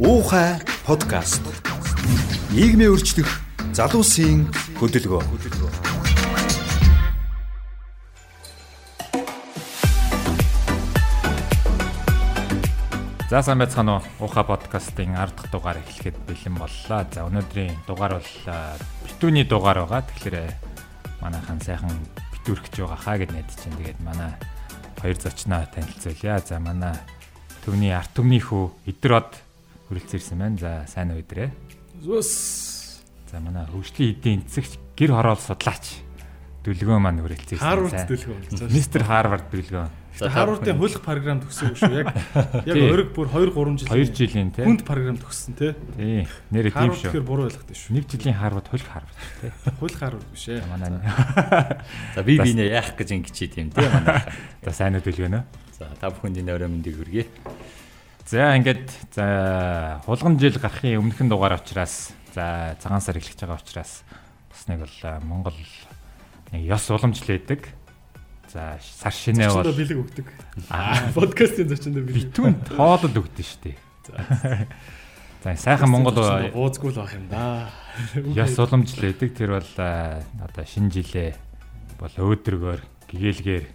Уухай подкаст. Нийгмийн өөрчлөх залуусын хөдөлгөөн. За сайн байцгаана уу? Уха подкастын 10 дахь дугаар эхлэхэд бэлэн боллоо. За өнөөдрийн дугаар бол битүүний дугаар байгаа. Тэгэхээр манайхан сайхан битүүрхэж байгаа хаа гэд найдаж чинь. Тэгээд манай хоёр зочноо танилцуулъя. За манай төвний арт түмний хүү Идрод хүрэлцээрсэн байна. За сайн уу Идрээ? Зүс. За манай хөгжлийн эдийн эцэгч гэр хороол судлаач дүлгөө маань хүрэлцээрсэн. Харвард дүлгөө. Мистер Харвард дүлгөө. Харвардын хуулах програм төгсөөгүй шүү. Яг яг өрөг бүр 2 3 жил. 2 жилийн тий. Хүнд програм төгссөн тий. Тий. Нэрээ тийм шүү. Тэгэхээр буруу ойлгохтой шүү. Нэг жилийн Харвард хуулах Харвард тий. Хуулах Харвард биш ээ. Манай. За би бинэ яах гэж ингэчихэд юм тий манай. За сайн уу дүлгөө нөө. За та бүхэнд энэ өрөө мэндийг хүргэе. За ингээд за хулган жил гарахын өмнөхөн дугаар учраас за цагаан сар эхлэж байгаа учраас бас нэг бол Монгол нэг ёс уламжлээдэг. За сар шинэ бол бэлэг өгдөг. Аа подкастын зочиндоо бэлэг. Битүүнд хоолод өгдөн штэ. За сайхан Монгол ууцгүй л байх юм да. Ёс уламжлээдэг тэр бол одоо шинэ жилээ бол өөдрөгөр гэгээлгээр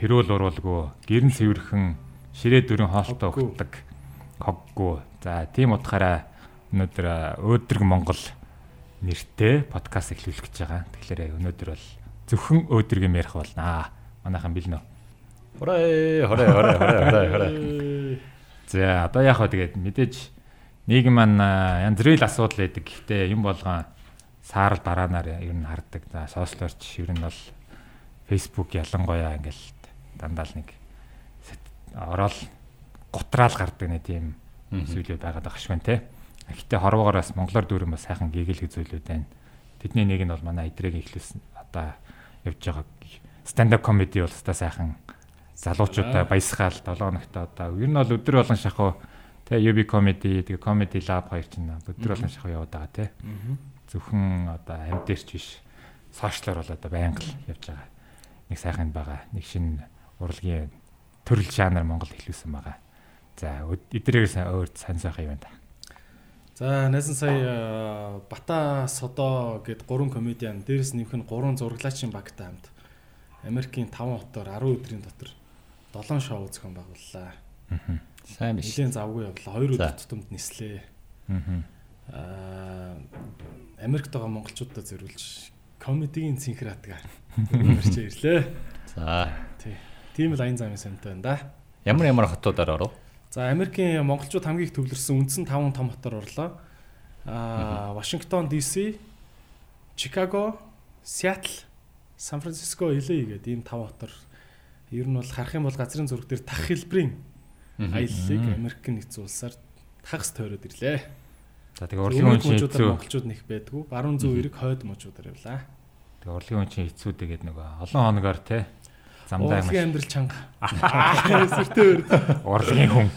тэрүүл уруулгүй гэрн цэвэрхэн ширээ дөрөн хоолтой өгдөг коггүй. За тийм утгаараа өнөөдөр өөдрөг Монгол нэртэй подкаст эхлүүлэх гэж байгаа. Тэгэхээр өнөөдөр бол зөвхөн өөдрөгийн ярих болно манайхан бэлнэ. Хорой хорой хорой хорой хорой. За одоо яг хаа тэгээд мэдээж нийгэм маань янз бүрийн асуудал байдаг. Гэхдээ юм болгон саарл дараанаар ер нь харддаг. За сошиалорч ер нь бол Facebook ялангуяа ингээл дандаа л нэг ороод гутраал гардаг нэг тийм зүйлүүд байгаад байгаа швэн те. Гэхдээ хорвоогоороос монголоор дүүрэн бас сайхан гэгээлэх зүйлүүд байна. Тэдний нэг нь бол манай идрэг ихлүүлсэн одоо явж байгаа stand up comedy бол өстой сайхан залуучуудаа баясгаал 7 хоногт одоо ер нь бол өдөр болгон шахуу тэ UB comedy тэгээ comedy lab хоёр чинь өдөр болгон шахуу яваад байгаа тэ. Зөвхөн одоо амт дээрч биш сошиалор бол одоо байнга л явж байгаа. Нэг сайхан байгаа. Нэг шинэ урлагийн төрөл жанр Монгол хэлүүлсэн байгаа. За эдрээс өөр сайн сайхан юм байна. За найсан сая Бата Содо гэд гурван комедиан дээрэс нэмэх нь гурван зураглаачийн багтай хамт Америкийн 5 хотоор 10 өдрийн дотор 7 шоу зохион байгууллаа. Сайн биш. Нилийн завгүй явлаа. 2 өдөр тутамд нислээ. Аа Америкт байгаа монголчуудад зориулж комедигийн цинхратга мэрч ирлээ. За. Тий. Тийм л аян замын сантай байна да. Ямар ямар хотуудаар оров? За Америкийн монголчууд хамгийн их төвлөрсөн үндсэн 5 том хотоор орлоо. Аа Вашингтон DC, Чикаго, Сиэтл, Сан Франциско, LA гэдэг ийм тав хотор ер нь бол харах юм бол газрын зураг дээр тах хэлбэрийн аяллыг Америк нэгдсэн улсаар тагс тойроод ирлээ. За тэгээ урлагийн хүн чинь хэцүү монголчууд нэг байдгүй. Баруун зүүн эрэг хойд мужуудаар явлаа. Тэгээ урлагийн хүн чинь хэцүү тэгээд нөгөө олон хоногоор те замдаа юм. Урлагийн амьдрал чанга. Сүртэй өөр. Урлагийн хүн.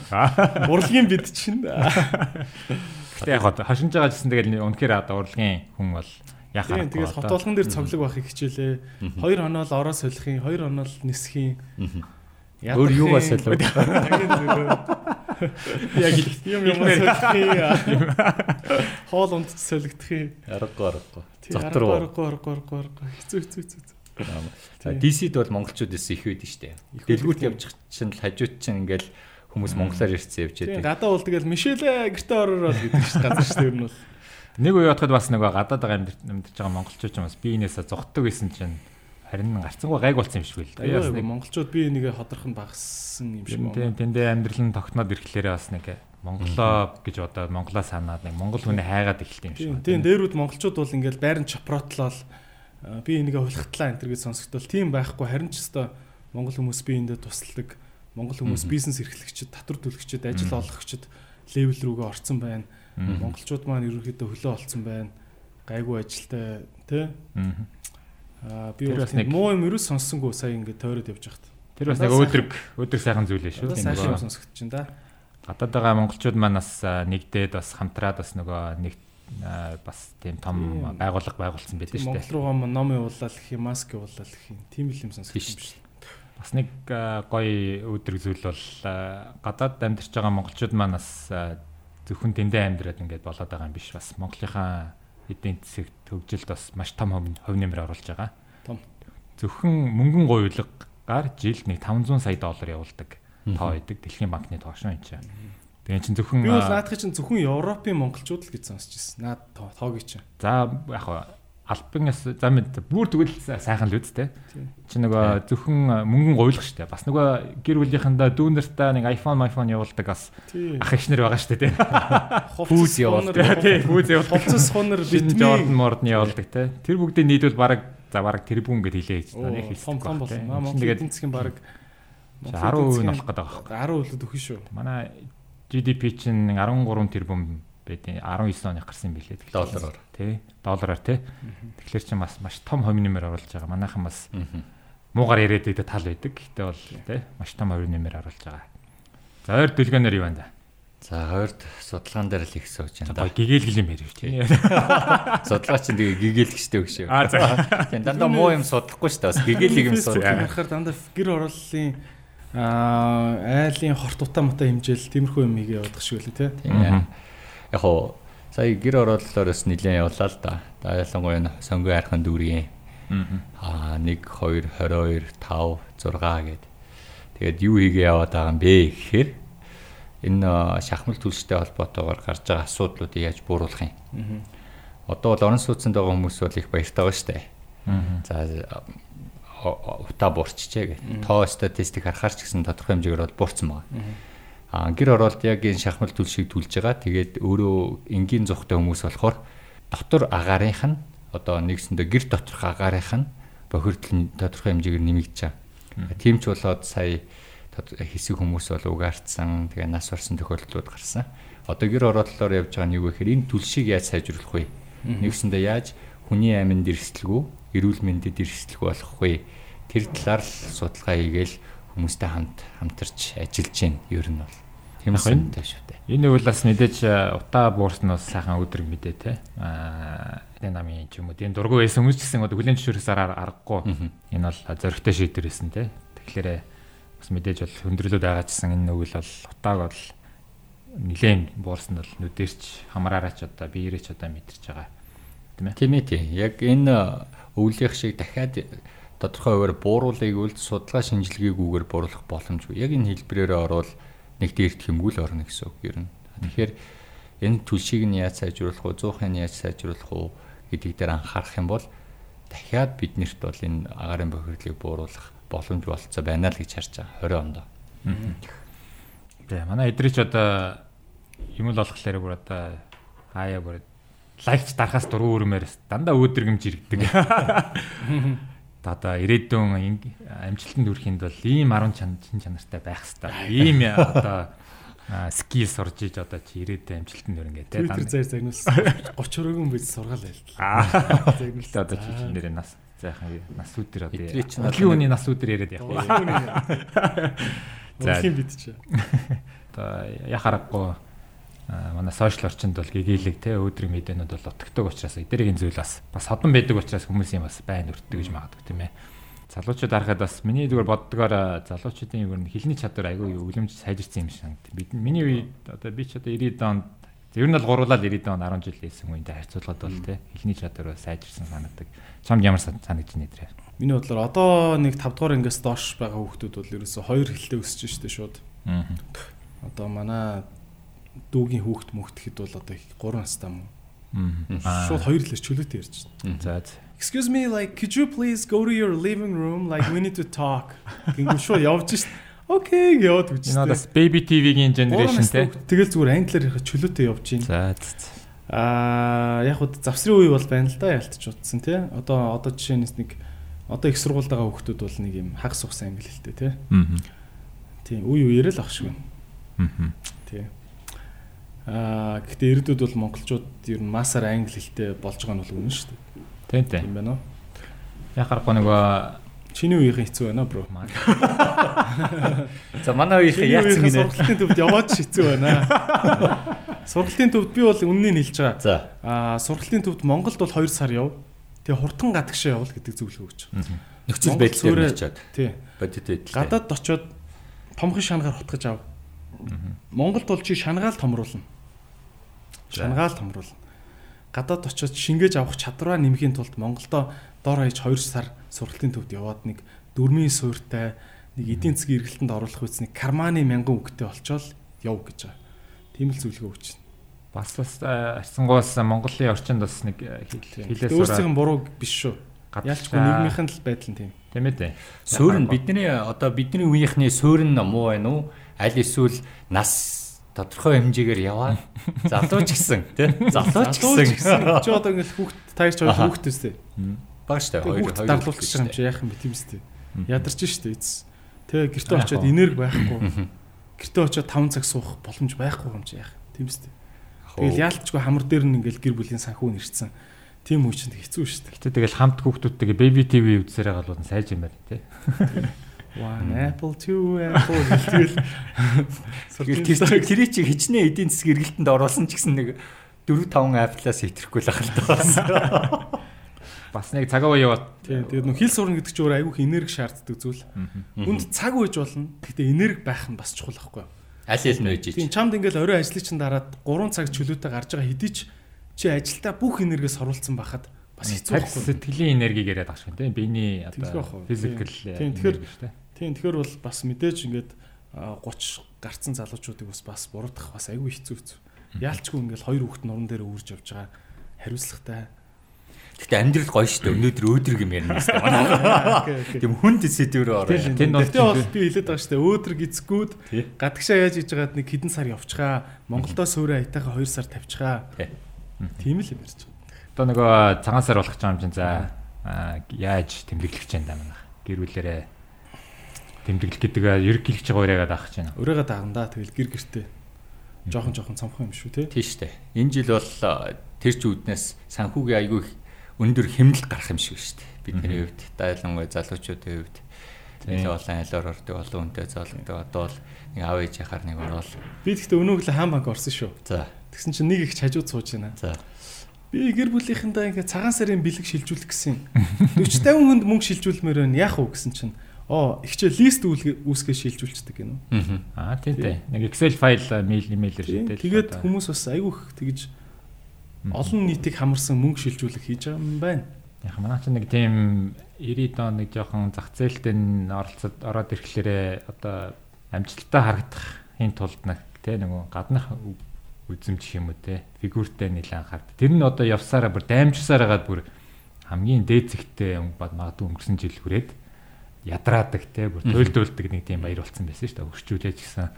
Урлагийн бид чинь. Гэтэ яг хашинж байгаа гэсэн тэгэл үнэхээр одоо урлагийн хүн бол яхаа. Тийм тэгэл хот болгон дээр цоглог байхыг хичээлээ. Хоёр хоноо л ороо солихын, хоёр хоноо л нисхийн. Өөр юугаа солио. Яг юм юм солихын. Хоол унд солигдохын. Аргагүй аргагүй. Зотор аргагүй аргагүй аргагүй. Хэцүү хэцүү хэцүү. За DC-д бол монголчууд эс их байд штэ. Дэлгүүрт явж чинь хажууд чинь ингээл хүмүүс монголоор ирсэн явж байдаг. Гадаа бол тэгэл мишэлэ гэртээ ороор гэдэг чинь газар штэ нь бол. Нэг үе бодоход бас нэг гадаад байгаа амьдарч байгаа монголчууд ч бас биенээсээ зогтдог гэсэн чинь харин гарцангуй гайг болсон юм шиг л да. Яас нэг монголчууд бие нэгэ ходрох нь багассан юм шиг байна. Тийм тэндээ амьдрал нь тогтноод ирэхлээрээ бас нэг Монголоо гэж одоо Монголоо санаад нэг монгол хүний хайгаад эхэлт юм шиг. Тийм дээрүүд монголчууд бол ингээл байран чопротлол би нэгэ хулхтлаа энэ төр гэж сонсогдвол тийм байхгүй харин ч өстой монгол хүмүүс биендээ тусалдаг монгол хүмүүс бизнес эрхлэгчид татвар төлөгчид ажил олгогчид левел рүүгээ орцсон байна монголчууд маань ерөнхийдөө хөлөө олцсон байна. Гайгүй ажилтай тий. Аа би нэг муу юм ерөөс сонссонгүй сая ингээд тойроод явж байхад. Тэр бас нэг өөдрөг өөдрөг сайхан зүйл шүү. Сайн сонсогдож байна да. Гадаад байгаа монголчууд маань бас нэгдээд бас хамтраад бас нөгөө нэг бас тийм том байгууллага байгуулсан байдаг шүү дээ. Монгол руугаа ном явуулаад гэх юм, маск явуулаад гэх юм. Тийм л юм байна шүү. Бас нэг гоё өөдрөг зүйл бол гадаад амьдарч байгаа монголчууд маань бас зөвхөн дэндээ амьдраад ингээд болоод байгаа юм биш бас Монголынхаа эдийн засагт хөгжилд бас маш том хувь нэмэр оруулж байгаа. Том. Зөвхөн мөнгөн гуйлагаар жилд нэг 500 сая доллар явуулдаг тоо идэг дэлхийн банкны тоо шүү энэ чинь. Тэгээ чинь зөвхөн Би бол наадах чинь зөвхөн Европын монголчууд л гэж сонсч ирсэн. Наад тоогийн чинь. За яг албанаас за мэд бүр тэгвэл сайхан л үст те. Чи нөгөө зөвхөн мөнгөн гуйлах штэ. Бас нөгөө гэр бүлийнхэндээ дүүнэртээ нэг iPhone iPhone явуулдаг бас ах ихнэр байгаа штэ те. Фүүз явуулдаг те. Фүүз явуулдаг. Хувцас хонор битми Jordan мордны явуулдаг те. Тэр бүгдийг нийлвэл баг за баг тэрбүүн гэд хэлээ гэж байна. Их Монголын эдийн засгийн баг 10% нь болох гэдэг байгаа байхгүй. 10% л өгөх шүү. Манай GDP чинь 13 тэрбум байдیں۔ 19 оных гарсан билээ. Доллараар. Тий. Доллараар тий. Тэгэхээр чи бас маш том хувь нэмэр оруулж байгаа. Манайхан бас муугар яриад байдаг тал байдаг. Гэтэ бол тий маш том хувь нэмэр оруулж байгаа. За ойр дүлгөөнөр юу байна да? За хоёрд судалгаан дээр л их сууж байна да. Гэгээлгэл юм ярив тий. Судалгаа чинь тэгээ гэгээлгчтэй өгш. Аа за. Тийм дандаа муу юм судлахгүй шүү дээ. Бас гэгээлэг юм судлах. Харахаар дандаа гэр оруулалтын аа айлын хорт утаа мутаа хэмжээл тиймэрхүү юм хийгээ явуулах шиг үлээ тий. Тийм яг хуу сая гэр оролдлоороос нэлээд явлаа л да. Ялангуяа сонгой хайрхан дүүргийн. Аа 1 2 22 5 6 гээд. Тэгээд юу хийгээ яваад байгаа юм бэ гэхээр энэ шахмал төлстэй холбоотойгоор гарч байгаа асуудлуудыг яаж бууруулах юм. Одоо бол орон сууцнд байгаа хүмүүс бол их баяртай байгаа штэ. За утаа буурчжээ гэх. Тоо статистик харахаар ч гэсэн тодорхой хэмжээгээр бол буурсан байгаа. А гэр оролт яг энэ шахмал түлшийг түлж байгаа. Тэгээд өөрөө энгийн зүхтэй хүмүүс болохоор дотор агаарынх нь одоо нэгсэндээ гэр доторх агаарынх нь бохирдол тодорхой хэмжээгээр нэмэгдэж байгаа. Тийм ч болоод сая хэсэг хүмүүс бол угаартсан, тэгээ нас орсон тохиолдлууд гарсан. Одоо гэр оролтлоор явж байгаа нь юу вэ гэхээр энэ түлшийг яаж сайжруулах вэ? Нэгсэндээ яаж хүний аминд эрсдэлгүй, эрүүл мэндэд эрсдэлгүй болгох вэ? Тэр талаар л судалгаа хийгээл хүмүүстэй хамт хамтарч ажиллаж байна. Ер нь бол Тиймсэн шүү дээ. Энэ үйл бас мэдээж утаа буурснаас сайхан өдрөг мэдээ те. Аа энэ намын ч юм уу энэ дургу байсан хүмүүс ч гэсэн одоо хүлэн зөвшөөрөхсээр аргагүй. Энэ бол зөрөгтэй шийдвэр байсан те. Тэгэхээр бас мэдээж бол хөндрөлүүд байгаа гэсэн энэ үйл бол утааг бол нилээн буурсан бол нүдэрч хамраараач одоо биеэрч одоо мэдэрч байгаа. Тийм ээ. Тийм ээ тий. Яг энэ өвлийнх шиг дахиад тодорхой хуваар бууруулыг үл судалгаа шинжилгээгүйгээр бууруулах боломжгүй. Яг энэ хэлбэрээрээ орвол нэг дээрх хэмгүүл орно гэсэн үг нь. Тэгэхээр энэ түлшийг нь яаж сайжруулах вэ? Зуухын яаж сайжруулах вэ гэдгийг дээр анхаарах юм бол дахиад биднэрт бол энэ агарын бохирдлыг бууруулах боломж болцоо байна л гэж харж байгаа 20 онд. Тэгээ манай эдрич одоо юм л болохлээр бүр одоо хаяа бүр лайкч дарахаас дуруу өрмээр дандаа өөдрөгмж иргэдэг. одоо ирээдүйн амжилтанд хүрэхэд бол ийм 10 чин чанартай байх хэвээр. Ийм одоо скил сурж иж одоо чи ирээдүйн амжилтанд хүрнэ гэдэг. Тэр заяа загнуулсан 30 өрөөгөн биз сургаал байлаа. Аа. Загнуулсан одоо чи чинь нэрээ нас зайхан нас үдэр одоо. Өглөө үний нас үдэр яриад явах. За. Өглөө бид чи. Одоо яхарахгүй манай сошиал орчинд бол гэгээлэг те өөдрөг мэдээнүүд бол утгадаг учраас эдгэрийн зүйл бас бас ходон байдаг учраас хүмүүсийн бас байн өртдөг гэж магадгүй тийм ээ. Залуучууд харахад бас миний зүгээр боддогоор залуучуудын юу нэр хилний чадвар айгүй үлэмж сайжирсан юм шиг санагдав. Бид миний үед одоо би ч одоо 90-ад онд ер нь бол гуруулаад 90-ад он 10 жил хийсэн үедээ харьцуулахад бол те хилний чадвар сайжирсан санагдав. Чамд ямар санагдаж байна нэ? Миний бодлоор одоо нэг 5 дугаар ангиас доош байгаа хүүхдүүд бол ерөөсө хоёр хилтэй өсөж штэ шууд. Аа. Одоо манай дүүгийн хүүхд мөхтөхэд бол одоо 3 настай юм. Аа. Шууд хоёр хэлээр чөлөөтэй ярьж байна. За. Excuse me like could you please go to your living room like we need to talk. Гинг шууд явж шít. Окей яваад үчтэй. Энэ бас baby TV-гийн generation те. Тэгэл зүгээр англиар ярих чөлөөтэй явж байна. За. Аа яг хуу завсрын үе бол байна л да ялтч утсан те. Одоо одоо жишээнээс нэг одоо их сургуульд байгаа хүүхдүүд бол нэг юм хаг сухсан англи хэлтэй те. Аа. Тийм үе үеэрээ л ах шиг байна. Аа. Тийм. Аа гэхдээ ирээдүйд бол монголчууд ер нь масаар англи хэлтэй болж байгаа нь бол үнэн шүү дээ. Тийм тийм. Тийм байна уу? Яхахгүй нөгөө чиний үеийн хэцүү байна бро. За манай үеийн яатсан гинэ. Сургалтын төвд яваад хэцүү байна. Сургалтын төвд би бол үннийг хэлж байгаа. За. Аа сургалтын төвд Монголд бол 2 сар яв. Тэгээ хурдан гадагшаа явал гэдэг зөвлөгөө өгч. Нөхцөл байдал очиод. Тий. Бодит байдал. Гадаад очиод томхон шангаар хутгаж ав. Монголд бол чи шангаал томруулна. Шангаал томруулна. Гадаад очиод шингээж авах чадвараа нэмхийн тулд Монголдо дор хаяж 2 сар сургалтын төвд яваад нэг дөрмийн суурьтай нэг эдийн засгийн эргэлтэнд оруулах үсний карманы мянган үгтэй болчоод яв гэж байгаа. Тийм л зөвлөгөө өгч байна. Бас бас арсангуус Монголын орчинд бас нэг хэлээс өөрсдийн буруу биш шүү. Ялчгүй нийгмийнхэн л байдал нь тийм. Тийм ээ. Суурь нь бидний одоо бидний үеийнхний суурь нь муу байна уу? Аль эсвэл нас тодорхой хэмжээгээр яваа. Залууч гэсэн тий. Залууч гэсэн. Чи одоо ингээл хүүхд таяр ч хоёр хүүхд төстэй. Баг штэ хоёр хоёр дарлуулчих юм чи яах юм бэ тийм үстэй. Ядарч штэ эцэс. Тэгээ гэртээ очиод энерги байхгүй. Гэртээ очиод 5 цаг суух боломж байхгүй юм чи яах. Тийм үстэй. Тэгэл яалтчгүй хамар дээр нь ингээл гэр бүлийн санхүү нэрсэн. Тийм үе чинь хэцүү дээ. Гэтэ тэгэл хамт хүүхдүүдтэйгээ baby TV үзсээрээ галууд сайж юм байна тий. One apple two apple тэгэл тэр тэр чи хичнээн эдийн засаг эргэлтэнд оруулсан ч гэсэн нэг 4 5 апплаас хэтрэхгүй л ахал таа. Бас нэг цагаа яваад тийм тэгээд нөх хил сурна гэдэг чинь өөр айгүйх энерги шаарддаг зүйл. Үнд цаг үйж болно. Гэхдээ энерги байх нь бас чухал байхгүй юу? Аль аль нь үйж. Тийм чамд ингээл орой ажлыг чинь дараад 3 цаг чөлөөтэй гарч байгаа хэдий ч чи ажилдаа бүх энергиэс оруулсан байхад бас хэцүү байхгүй. Сэтгэлийн энерги яриад байгаа шүү дээ. Биений одоо физикал тийм тэгэхээр Тийм тэгэхээр бол бас мэдээж ингээд 30 гарцсан залуучуудыг бас бас буруудах бас айгүй хэцүү хэцүү. Яалчгүй ингээд хоёр хүүхэд нуран дээр өөрж явж байгаа хариуцлагатай. Гэтэ амьдрал гоё шүү дээ. Өнөөдөр өөдрөг юм ярина гэсэн юм. Тийм хүнд сэдвээр ороо. Тэнд бол би хэлээд байгаа шүү дээ. Өөдрөг эцгүүд гадагшаа яаж иж байгаад нэг хэдэн сар явчихаа. Монголдоо суурэ айтайгаа 2 сар тавьчихаа. Тийм л юм ярьж. Одоо нөгөө цагаан сар болох гэж байгаа юм чинь за яаж тэмдэглэж чинь даа манай. Гэр бүлэрээ тэмдэглэх гэдэг ерөглөж байгаа ураагаад авах гэж байна. Ураагаад авна да. Тэгэл гэр гэртээ жоохон жоохон цамхан юм шүү те. Тийм шүү дээ. Энэ жил бол тэр ч үүднээс санхүүгийн айгүй өндөр хэмнэлт гарах юм шиг шүү дээ. Бидний хувьд дайлангуй залуучуудын хувьд тэгэл олон айлаар ордог олон хүнтэй зоолдог. Одоо бол нэг аав ээж яхаар нэг ороод. Би тэгтээ өнөөгөө хаан банк орсон шүү. За. Тэгсэн чинь нэг их хажууд сууж байна. За. Би гэр бүлийнхэндээ ингээ цагаан сарын бэлэг шилжүүлэх гэсэн. 40 50 хүнд мөнгө шилжүүлмээр байна. Яах вэ гэсэн чинь Оо, ихчээ лист үүсгээ шилжүүлцдэг гэнэ. Аа, тийм тийм. Нэг Excel файл мэйл имэйлээр шийдэл. Тэгээд хүмүүс бас айгүйх тэгж олон нийтийг хамарсан мөнгө шилжүүлэх хийж байгаа юм байна. Яг манай ч нэг тийм 90 дон нэг жоохон зах зээлтэй оролцоод ороод ирэхлээрээ одоо амжилттай харагдахын тулд нэг тий нэг гаднах үзэмж юм уу те фигүртэй нэлээд анхаард. Тэр нь одоо явсараа бүр даймжсаар хагаад бүр хамгийн дээд зэгтээ бод магадгүй өнгөрсөн жил хүрээд ядраадаг те бүр туйлдуулдаг нэг тийм баяр болсон байсан шүү дээ. Өрчүүлээж гисэн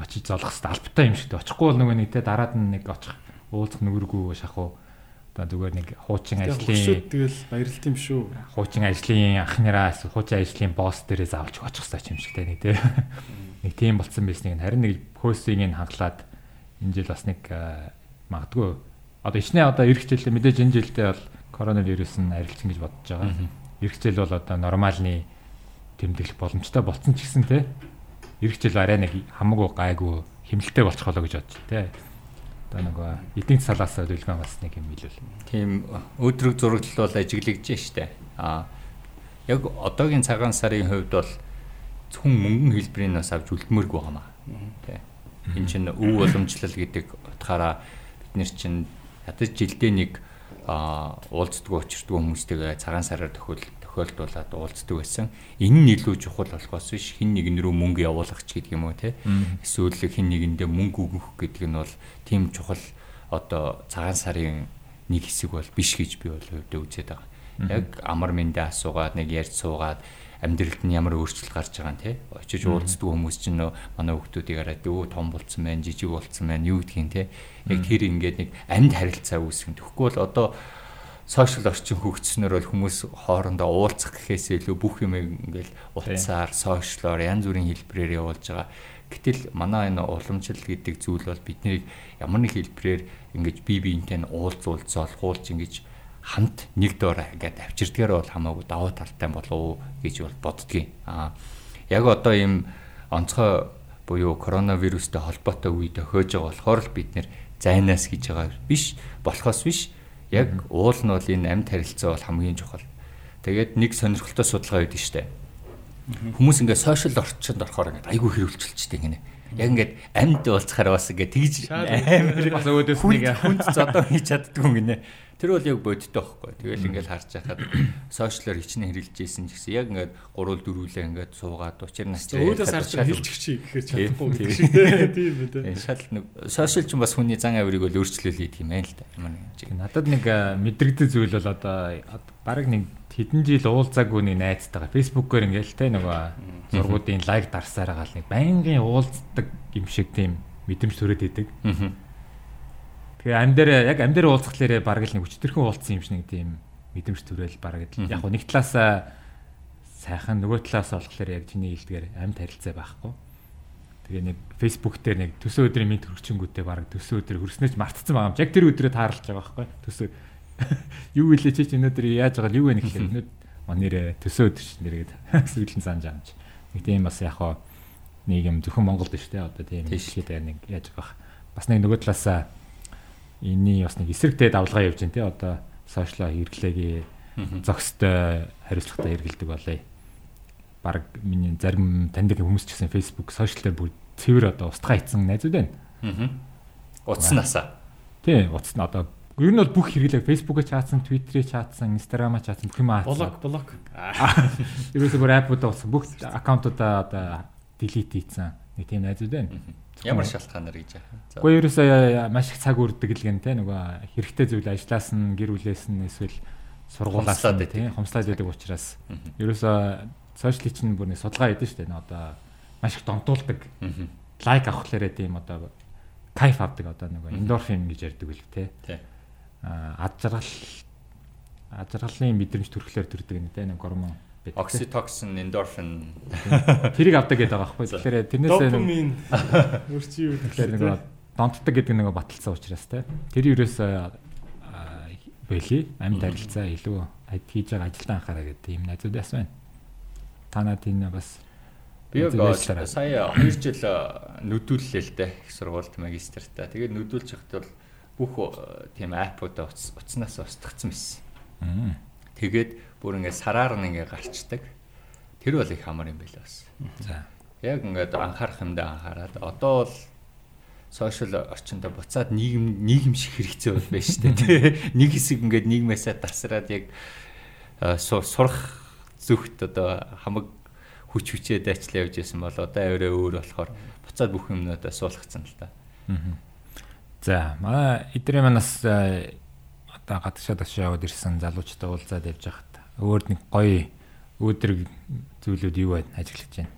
очиж золох хэвээр албатай юм шиг дээ. Очихгүй бол нөгөө нэг те дараад нь нэг очих уулзах нүгэргүй шахуу одоо зүгээр нэг хуучин ажлын тэгэл баярлалт юм шүү. Хуучин ажлын анхнараас хуучин ажлын босс дээрээ заавч очих хэрэгтэй юм шиг те нэг те. Нэг тийм болцсон байсныг харин нэг хөөсийг нь хангалаад энэ жил бас нэг магадгүй одоо ичнээ одоо ирэх жил мэдээж энэ жилдээ бол коронавирус нь арилсан гэж бодож байгаа. Ирэх жил бол одоо нормальны тэмдэглэх боломжтой болцсон ч гэсэн те эх жил арай нэг хамаагүй гайгүй хэмнэлтэй болчих болоо гэж бодчих те одоо нөгөө эдийн салаас дэлгэн бас нэг юм билүүл. Тийм өдрөг зураглал бол ажиглагдж штэ. А яг одоогийн цагаан сарын хувьд бол хүн мөнгөн хэлбэрийн нас авч үлдмээргүй байнамаа. Тэ. Энэ чинь өв уламжлал гэдэг утгаараа бид нэр чинь ядаж жилдээ нэг а уулздаг учирдаг хүмүүстэйгээ цагаан сараар төхөл тохиолдуулаад уулздаг байсан. Энэ нь илүү чухал болохоос биш хин нэгэн рүү мөнгө явуулах ч гэдэг юм уу те. Эсвэл хин нэгэндээ мөнгө өгөх гэдэг нь бол тийм чухал одоо цагаан сарын нэг хэсэг бол биш гэж би бол хувьдаа үзээд байгаа. Яг амар мэндэ асуугаад нэг ярьж суугаад амьдралд нь ямар өөрчлөлт гарч байгаа нь те? Очиж уулздаг хүмүүс чинь нөө манай хүмүүсийг хараад өө том болцсон байна жижиг болцсон байна юу гэдгийг те? Яг тэр ингээд нэг амьд харилцаа үүсгэн. Тэгэхгүй бол одоо сошиал орчин хөгжснөөр бол хүмүүс хоорондоо уулзах гэхээс илүү бүх юм ингээл утсаар, сошиалоор янз бүрийн хэлбэрээр явуулж байгаа. Гэтэл манай энэ уламжлал гэдэг зүйл бол биднийг ямар нэг хэлбэрээр ингэж бие биентэй уулзуулж, золхуулж ингэж хамт нэг доор ингээд авчирдгаар бол хамаагүй даваа талтай болов уу гэж бол боддгийн. Аа яг одоо ийм онцгой буюу коронавирустай холбоотой үе тохиож байгаа болохоор л бид нэр зайнаас гэж байгаа биш болохоос биш Яг уул нь бол энэ амьд харилцаа бол хамгийн чухал. Тэгээд нэг сонирхолтой судалгаа өгдөн штэ. Хүмүүс ингээд сошиал орчинд орохоор ингээд айгүй хэрүүлчихэлжтэй гинэ. Яг ингээд амьд уулзахаар бас ингээд тэгж амар бас өөдөөс нэг хүнд зодоо хийж чаддгүй гинэ. Тэр бол яг бодиттой байхгүй. Тэгэл ингээд харж байхад сошиалор хичнээн хэрэлж ийсэн ч гэсэн яг ингээд гурвал дөрвөлээ ингээд суугаад учир нас өөдөөс харж хэлчих чи гэхээр чадахгүй гэдэг шиг тийм үү тийм. Шал нэг сошиал ч бас хүний зан авирыг бол өөрчлөл хийх юм байна л да. Ямар нэг юм. Надад нэг мэдрэгдэл зүйл бол одоо баг нэг хэдэн жил уулзаагүй нэг найзтайгаа фэйсбүүкээр ингээл те нөгөө зургуудын лайк дарсаар гал нэг байнгын уулздаг юм шиг тийм мэдрэмж төрөөд идэг. Тэгээ ам дээр яг ам дээр уулзхлаарэ бараг л нэг өчтөрхөн уулзсан юм шиг нэг тийм мэдрэмж төрөөл бараг л яг нэг талаасаа сайхан нөгөө талаас болохоор яг чиний хэлдгээр амьд харилцаа байхгүй. Тэгээ нэг Facebook дээр нэг төсөө өдрийн минь төрчөнгүүтээ бараг төсөө өдөр хөрснөөч мартцсан байгаа юм. Яг тэр өдрөө таарлаж байгаа байхгүй. Төсөө юу илээ чи өнөөдөр яаж байгаа юу вэ гэхээр өнөөдөр манэрэ төсөө өдөр чинь нэргээд сүйдэн санаж чи. Нэг тийм бас яг хаа нэг юм зөвхөн Монголд шүү дээ одоо тийм хэлгээд нэг яаж байгаа. Бас нэг нөгөө талаасаа энэний бас нэг эсрэгтэй давлгаа явж байна тий одоо сошиал хэрэглээгээ зөкстэй хариуцлагатай хэрэгэлдэг болъё. Бараг миний зарим таньдаг хүмүүс ч гэсэн Facebook сошиал дээр бүр цэвэр одоо устгаа хийсэн найзууд байна. Аа. Утаснасаа. Тий, утасна одоо ер нь бол бүх хэрэглээ Facebook-ыг чаацсан, Twitter-ыг чаацсан, Instagram-ыг чаацсан юм аа. Блог, блог. Ерөөсөө бүр аппуудаа болсон. Бүх аккаунтуудаа одоо delete хийсэн. Нэг тийм найзууд байна. Ямар шалтгаанаар гэж яах вэ? Гэхдээ ерөөсөө маш их цаг үрдэг л гэн те нөгөө хэрэгтэй зүйл ажиллаас нь гэр бүлээс нь эсвэл сургуулаас нь тийм хомслаад байдаг учраас ерөөсөө сошиал чинь бүр нэг судалгаа хийдэж штэ одоо маш их донтуулдаг. Лайк авахлаарэ тийм одоо кайф авдаг одоо нөгөө эндорфин гэж ярьдаг үл те аа ад жаргал ад жаргалын мэдрэмж төрөхлөөр төрдөг нэг те нэг гормон Oxytocin, endorphin тэрийг авдаг гэдэг байгаа байхгүй. Тэгэхээр тэрнээс допамин өрчий юу тэгэхээр нэг донтдаг гэдэг нэг баталсан учраас те. Тэр юурээс бэлий амьд харилцаа илүү хийж байгаа ажилдаа анхаараа гэдэг юм найзууд бас байна. Танад энэ бас Би сая 2 жил нүдүүллээ л дээ их сургуульд магистртаа. Тэгээд нүдүүлж байхад бол бүх тийм аппуудаа утаснаас устгацсан байсан. Тэгээд бүр ингээд сараар нь ингээд гарчдаг. Тэр бол их амар юм байл бас. За. Яг ингээд анхаарах юмдаа анхаарад одоо бол сошиал орчинд буцаад нийгэм нийгэм шиг хэрэгцээ бол байна шүү дээ. Нэг хэсэг ингээд нийгмээсээ тасраад яг сурах зүгт одоо хамаг хүч хүчээ дайчлаа явж исэн бол одоо өөрөө өөр болохоор буцаад бүх юмнуудаа суулгацсан л та. За манай эдрийн манаас одоо гадагшаа ташаа яваад ирсэн залуучтай уулзаад явж байхад өөр нэг гоё өөдрөг зүйлүүд юу байна ажиглаж байна.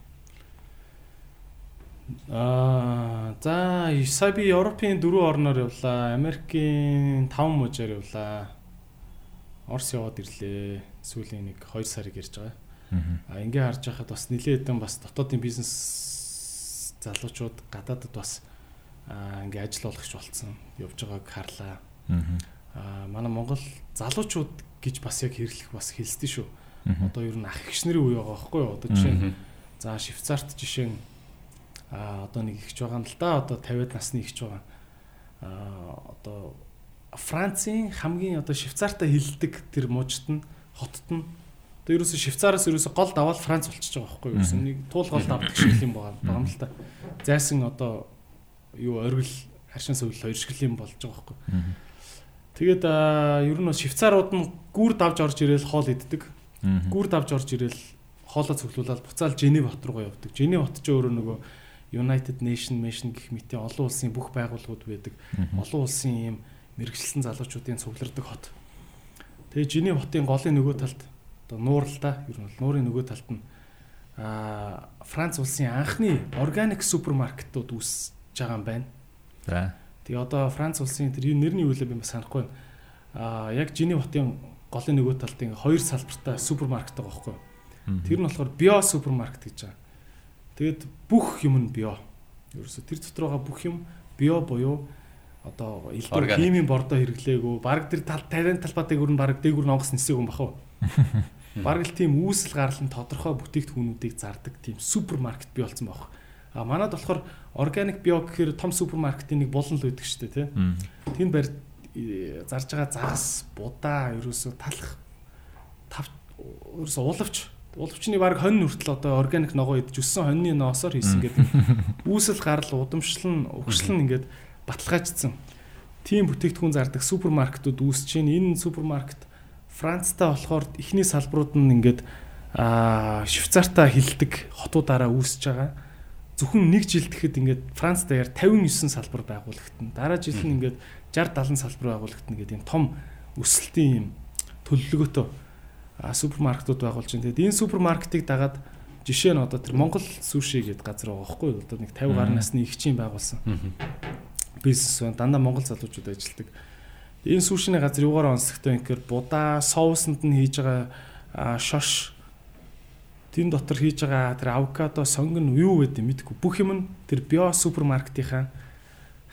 Аа за сая би Европын дөрвөн орноор явлаа. Америкийн 5 мужаар явлаа. Орос яваад ирлээ. Сүүлийн нэг 2 сарыг ярьж байгаа. Аа ингээ харж байхад бас нилээд хэдэн бас дотоодын бизнес залуучууд гадаадд бас ингээ ажил олгогч болцсон. Явж байгааг харлаа. Аа манай Монгол залуучууд гэж бас яг хэрлэх бас хэлсэн шүү. Одоо ер нь ах эгч нарын үе байгаа байхгүй юу? Одоо жишээ нь за Швейцарт жишээ нь а одоо нэг ихч байгаа юм л да. Одоо 50-аад насны ихч байгаа. а одоо Францын хамгийн одоо Швейцартаа хилдэг тэр мужид нь хотод нь одоо ерөөсө Швейцараас ерөөсө гол даваад Франц болчихж байгаа байхгүй юу? Ерөөсө нэг туул гол давдаг шиг юм байгаа юм л та. Зайсан одоо юу оргил харшин сувл хоёр шиг юм болж байгаа байхгүй? Тэгээд ер нь швейцарууд нь гүр давж орж ирээл хоол иддэг. Гүр давж орж ирээл хоолоо цуглуулаад буцаал Женев хот руугаа явдаг. Женев хот ч өөрөө нөгөө United Nation Mission гэх мэтийн олон улсын бүх байгууллагууд байдаг. Олон улсын ийм мэрэгчлэн залуучуудын цуглардаг хот. Тэгээ Женев хотын голын нөгөө талд одоо нуур л да. Ер нь нуурын нөгөө талд нь аа Франц улсын анхны органик супермаркетууд үүсэж байгаа юм байна. За Тэгээ одоо Франц улсын тэр нэрний юу лээ би бас санахгүй байна. Аа яг Женев хотын голын нөгөө талд ингээ хоёр салбартай супермаркет байгаа байхгүй юу? Тэр нь болохоор био супермаркет гэж байгаа. Тэгэд бүх юм нь био. Ерөөсө тэр дотор байгаа бүх юм био буюу одоо элдв химийн бордоо хэрэглээгүй баг тэр тал тарийн талбай дээгүр нь баг дээгүр нонгос нисээг юм бахав. Баг л тийм үүсэл гарлан тодорхой бүтээгдэхүүнүүдийг зардаг тийм супермаркет бий болсон байх. А манад болохоор органик био гэхээр том супермаркетын нэг болон л үүдэг шүү дээ тий. Тэнд барь э, зарж байгаа загас, будаа ерөөсө талах тав ерөөсө уулавч Улвчны баг хонь хүртэл одоо органик ногоо идж өссөн хоньны ноосоор хийсэн гэдэг. Үүсэл гарал удамшлан угшлан ингээд баталгаажсан. Тийм бүтээгдэхүүн зардаг супермаркетууд үүсэж байна. Энэ супермаркет Францтай болохоор эхний салбарууд нь ингээд аа Швейцартаа хилдэг хотуудаараа үүсэж байгаа. Зөвхөн нэг жил тэгэхэд ингээд Франц даяар 59 салбар байгуулагдана. Дараа жил нь ингээд 60 70 салбар байгуулагдана гэдэг юм том өсөлтийн юм төлөвлөгөөтэй супермаркетууд байгуулж байна. Тэгээд энэ супермаркетыг дагаад жишээ нь одоо тэр Монгол суши гэдэг газар байгаа байхгүй юу? Одоо нэг 50 гаруй насны ихчийн байгуулсан. Бизнес байна. Дандаа Монгол залуучууд ажилладаг. Энэ сушины газар юугаар онцлогтой юм гэхээр будаа, соусанд нь хийж байгаа шош тэн дотор хийж байгаа тэр авокадо, сонгон юу гэдэг мэдгүй. Бүх юм нь тэр био супермаркетынхаа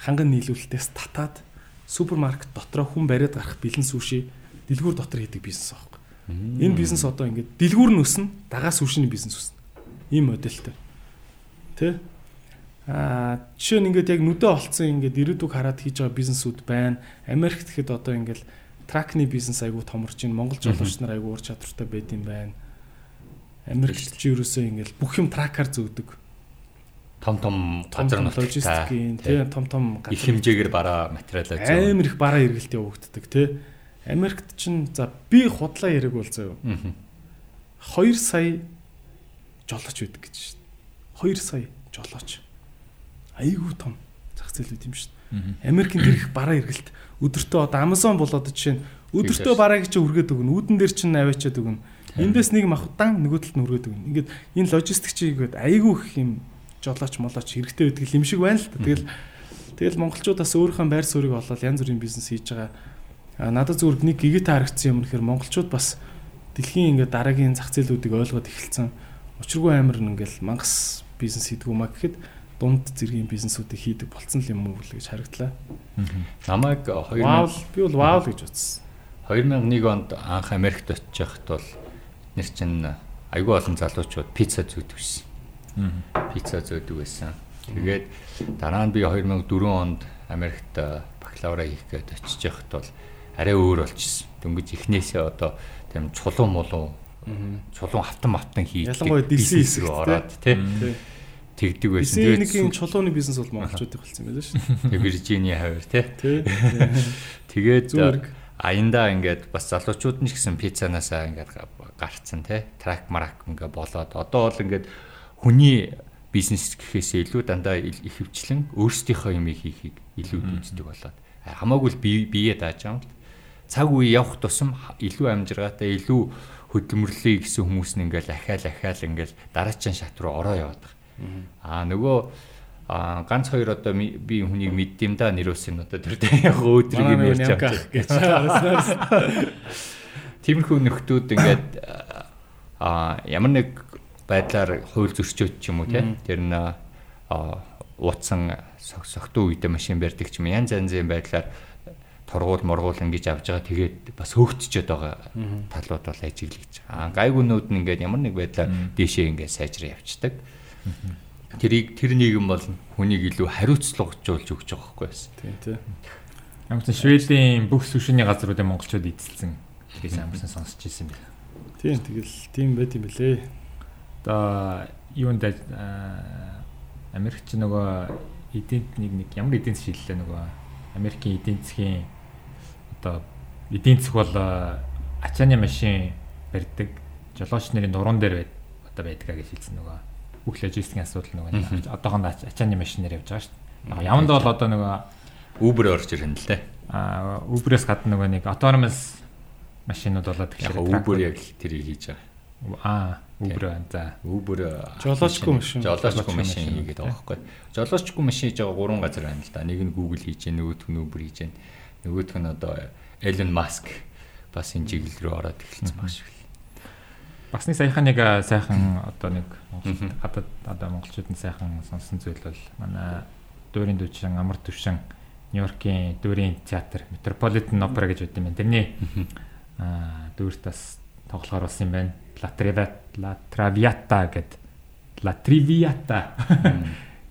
ханган нийлүүлэлтээс татаад супермаркет дотроо хүн бариад гарах бэлэн суши дэлгүүр дотор хийдэг бизнес аахгүй. Энэ бизнес одоо ингээд дэлгүүр нь өснө, дагаа сушины бизнес өснө. Ийм модельтэй. Тэ? Аа жишээ нь ингээд яг нүдэ олцсон ингээд ирээдүг хараад хийж байгаа бизнесүүд байна. Америкт гэхэд одоо ингээд тракны бизнес айгүй томорч байна. Монгол жолооч нар айгүй ур чадвартай байд юм байна. Америкт ч ерөөсөө ингээд бүх юм тракаар зөөдөг том том газар логистикийн тий том том их хэмжээгээр бараа материалаа зөө. Амар их бараа эргэлт явагддаг тий. Америкт чинь за би худлаа яриг бол зөө. 2 сая жолооч байдаг гэж шүү дээ. 2 сая жолооч. Айгүй том зах зээл үүд юм шүү дээ. Америкийн тэр их бараа эргэлт өдөртөө одоо Amazon болоод жишээ нь өдөртөө барааг чи үргээд өгнө. Үүдэн дээр чинь аваачаад өгнө. Эндээс нэг махудаан нөгөө талд нь үргээд өгнө. Ингээд энэ логистик чигээд айгүй их юм жолооч молооч хэрэгтэй байдаг юм шиг байна л та. Тэгэл тэгэл монголчуудаас өөрийнхөө байр суурийг олоод янз бүрийн бизнес хийж байгаа. А надад зүгээр нэг гигэтэй харагдсан юм нэхэр монголчууд бас дэлхийн ингээд дараагийн зах зээлүүдийг ойлгоод эхэлсэн. Учиргүй амар ингээл мангас бизнес хийдэг юм а гэхэд дунд зэргийн бизнесүүдийг хийдэг болцсон юм уу гэж харагдлаа. Намайг 2000 Вау би бол вау гэж утсан. 2001 онд анх Америкт очиж байхад бол нэр чин айгүй олон залуучууд пицца зүйдэг байсан пицца зөөдөг байсан. Тэгээд дараа нь би 2004 онд Америкт бакалавра хийх гээд очиж яхад бол арай өөр болчихсон. Дөнгөж эхнээсээ одоо тийм чулуун мулуу чулуун автан автан хийдэг ялангуяа DC хэсэг ороод тий тэгдэг байсан. Тэгээд нэг юм чулууны бизнес бол монголчуудын болсон байлаа шүү. Тэгээ Виржиний хавар тий. Тэгээд Тэгээд аяндаа ингээд бас залуучууд нь ч гэсэн пиццанаасаа ингээд гарцсан тий. Трак марак ингээд болоод. Одоо бол ингээд хүний бизнес гэхээсээ илүү дандаа их хөвчлэн өөрсдийнхөө юм хийхийг илүү үздэг болоод. Хамаагүй л бие бие дааж байгаа юм л цаг үе явах тусам илүү амжиргаатай илүү хөдөлмөрлөе гэсэн хүмүүс нь ингээл ахаал ахаал ингээл дараачийн шат руу ороо яваад байгаа. Аа нөгөө а ганц хоёр одоо би хүнийг мэддэм да нэрөөс нь одоо тэр яг өөдрийг юм ярьж байгаа. Тиймэрхүү нөхдүүд ингээд а ямар нэг байдлаар хууль зөрчөөд ч юм уу тий тэр нь ууцсан согтуу үедээ машин барьдаг ч юм янз янзын байдлаар торгуул моргуул ингэж авж байгаа тэгээд бас хөөгтчихэд байгаа талууд бол ажиглаж байгаа. Гайгуунууд нь ингээд ямар нэг байдлаар дээшээ ингээд сайжраа явцдаг. Тэрийг тэр нийгэм бол хүнийг илүү хариуцлагажуулж өгч байгаа байхгүй байсан. Тийм тийм. Ямар ч Шведийн бүх сүшиний газруудын монголчууд эзэлсэн. Тэрээс амарсан сонсч ирсэн байна. Тийм тэгэл тийм байт юм бэлээ одоо юунд Америкч нөгөө эдийн нэг нэг ямар эдийн засаг шийдлээ нөгөө Америкийн эдийн засгийн одоо эдийн засаг бол ачааны машин барьдаг жолооч нарын нуруунд дээр байд одоо байдгаа гэж хэлсэн нөгөө бүх логистикийн асуудал нөгөө одоохонд ачааны машинаар явж байгаа шүү дээ. Яванд бол одоо нөгөө Uber орж ирэн л дээ. Аа Uber-ээс гадна нөгөө нэг autonomous машинууд болоод тэгэхээр Uber яг тэрийг хийж байгаа. Аа Uber за. Uber жолоочгүй машин. Жолоочгүй машин хийгээд байгаа байхгүй. Жолоочгүй машин хийж байгаа гурван газар байна л да. Нэг нь Google хийж гэн, нөгөөх нь Uber хийж гэн. Нөгөөх нь одоо Elon Musk бас энэ чиглэл рүү ороод эхэлсэн баг шиг. Бас нэг саяхан нэг сайхан одоо нэг хадад одоо монголчууд нь сайхан сонсон зүйл бол манай дуурийн дүүчин амар төвшин Нью-Йоркийн дуурийн театр Metropolitan Opera гэж байдаг юм. Тэрний аа дүүрт бас тоглохоор болсон юм байна. La La Traviata гэд La Triviata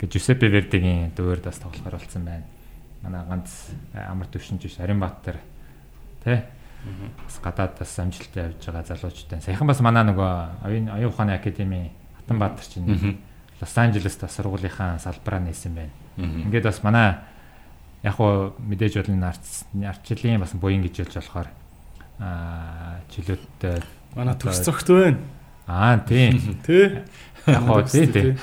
гэж Giuseppe Verdi-гийн дуур бас тоглохоор болсон байна. Манай ганц амар төвшинж биш Аримбаатар тий бас гадаадаас амжилттай явж байгаа залуучтай. Саяхан бас манай нөгөө оюун оюун ухааны академи Хатанбаатар чинь Лос Анжелест бас сургуулийнхаа салбараа нээсэн байна. Ингээд бас манай яг хуу мэдээж бол энэ арчлын бас буян гэж хэлж болохоор аа чөлөөттэй манай төгс зөгт байна. Аа тийм. Тэ? Яг хоо тий тий.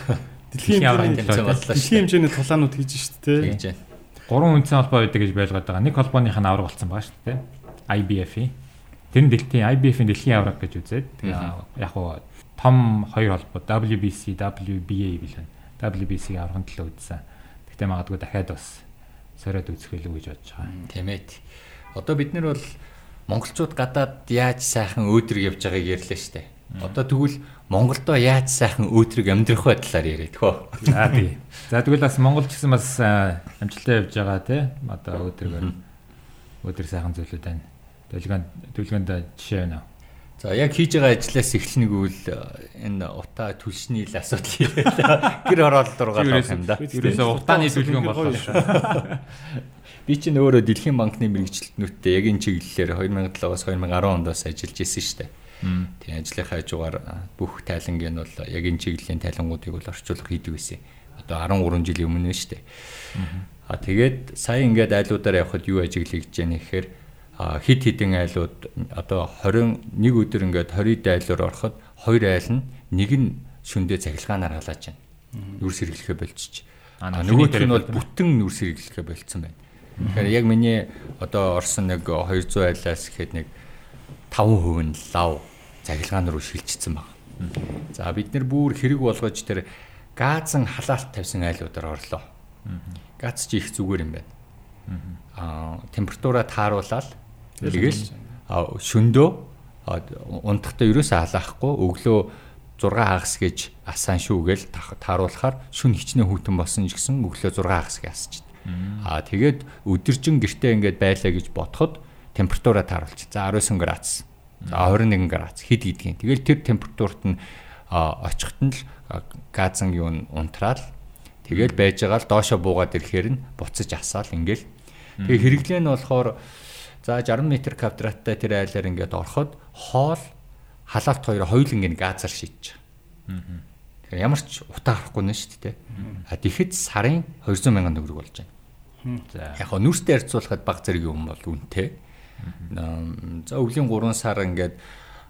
Дэлхийн хэмжээний дэлхийн хэмжээний тулаанууд хийж штэ тэ. Хийж байна. Гурван үндэсний холбоо байдаг гэж байлгаад байгаа. Нэг холбооных нь авраг болсон байгаа шүү дээ. IBF-ийн. Тэр нь дэлхийн IBF-ийн дэлхийн авраг гэж үзээд яг хуу том хоёр холбоо WBC, WBA билээ. WBC-ийн аврагын төлөө үзсэн. Гэхдээ магадгүй дахиад бас сориод үзэх байлгүй гэж бодож байгаа. Тийм ээ. Одоо бид нар бол монголчууд гадаад яаж сайхан өөдрөг явж байгааг ярьлаа шүү дээ. Одоо тэгвэл Монголдо яаж сайхан өөдрөг амьдрах бай талаар яриад хөө. За тий. За тэгвэл бас Монгол ч гэсэн бас амжилттай явж байгаа тий. Одоо өөдрөгээр өөдрөг сайхан зүйлүүд байна. Төлгөөнд төлгөөнд жишээ байна. За яг хийж байгаа ажлаас эхлэнэг үл энэ утаа түлшний л асуудал хийлээ. Гэр ороод дургаад байгаа юм да. Ерөөсөө утааны төлгөөн боллоо шүү. Би чинь өөрөө Дэлхийн банкны мэрэгчлэтнүүдтэй яг энэ чиглэлээр 2007-оос 2010 оноос ажиллаж исэн шүү дээ. Тийм ажлынхаа хажуугаар бүх тайлангийн бол яг энэ чиглэлийн тайлангуудыг бол орчуулах хийдэг байсан. Одоо 13 жилийн өмнө шүү дээ. А тэгээд сая ингээд айлуудаар явхад юу ажиглаж яах гэхээр хит хитэн айлууд одоо 21 өдөр ингээд 20 айлуур ороход хоёр айл нь нэг нь шөндөө цахилгаанаар халааж байна. Нүрс хэрэглэхэ болчих. А нөгөөх нь бол бүтэн нүрс хэрэглэхэ болцсон байна. Тэгэхээр яг миний одоо орсон нэг 200 айлаас ихэд нэг 5% нь лав цахилгаан руу шилжчихсэн байна. За бид нэр бүр хэрэг болгож тэр газан халаалт тавьсан айлуудаар орлоо. Газ чи их зүгээр юм байна. Аа температура тааруулаад Тэгэл шөндөө унтахтаа ерөөсөө халаахгүй өглөө 6 хагас гэж асаан шүүгээл тааруулахаар шүн хичнээн хүүтэн болсон ч гэсэн өглөө 6 хагас гэж асч. Аа тэгээд өдөржин гэртээ ингээд байлаа гэж бодоход температура тааруулж. За 19 градус. За 21 градус хэд гэдгийг. Тэгэл тэр температурт нь очихт нь л газан юу унтраал тэгэл байж байгаа л доошо буугаад ирэхээр нь буцаж асаал ингээл. Тэгээ хэрэглээ нь болохоор За 60 м квадраттай тэр айлаар ингээд ороход хоол халаалт хоёр хоёул ингээд газар шийдэж байгаа. Тэгэхээр ямар ч утаа харахгүй нь шүү дээ. А тэгэхэд сарын 200 мянган төгрөг болж байна. За яг хоо нүрстэй харьцуулахад баг зэрэг юм бол үнэтэй. За өвлийн 3 сар ингээд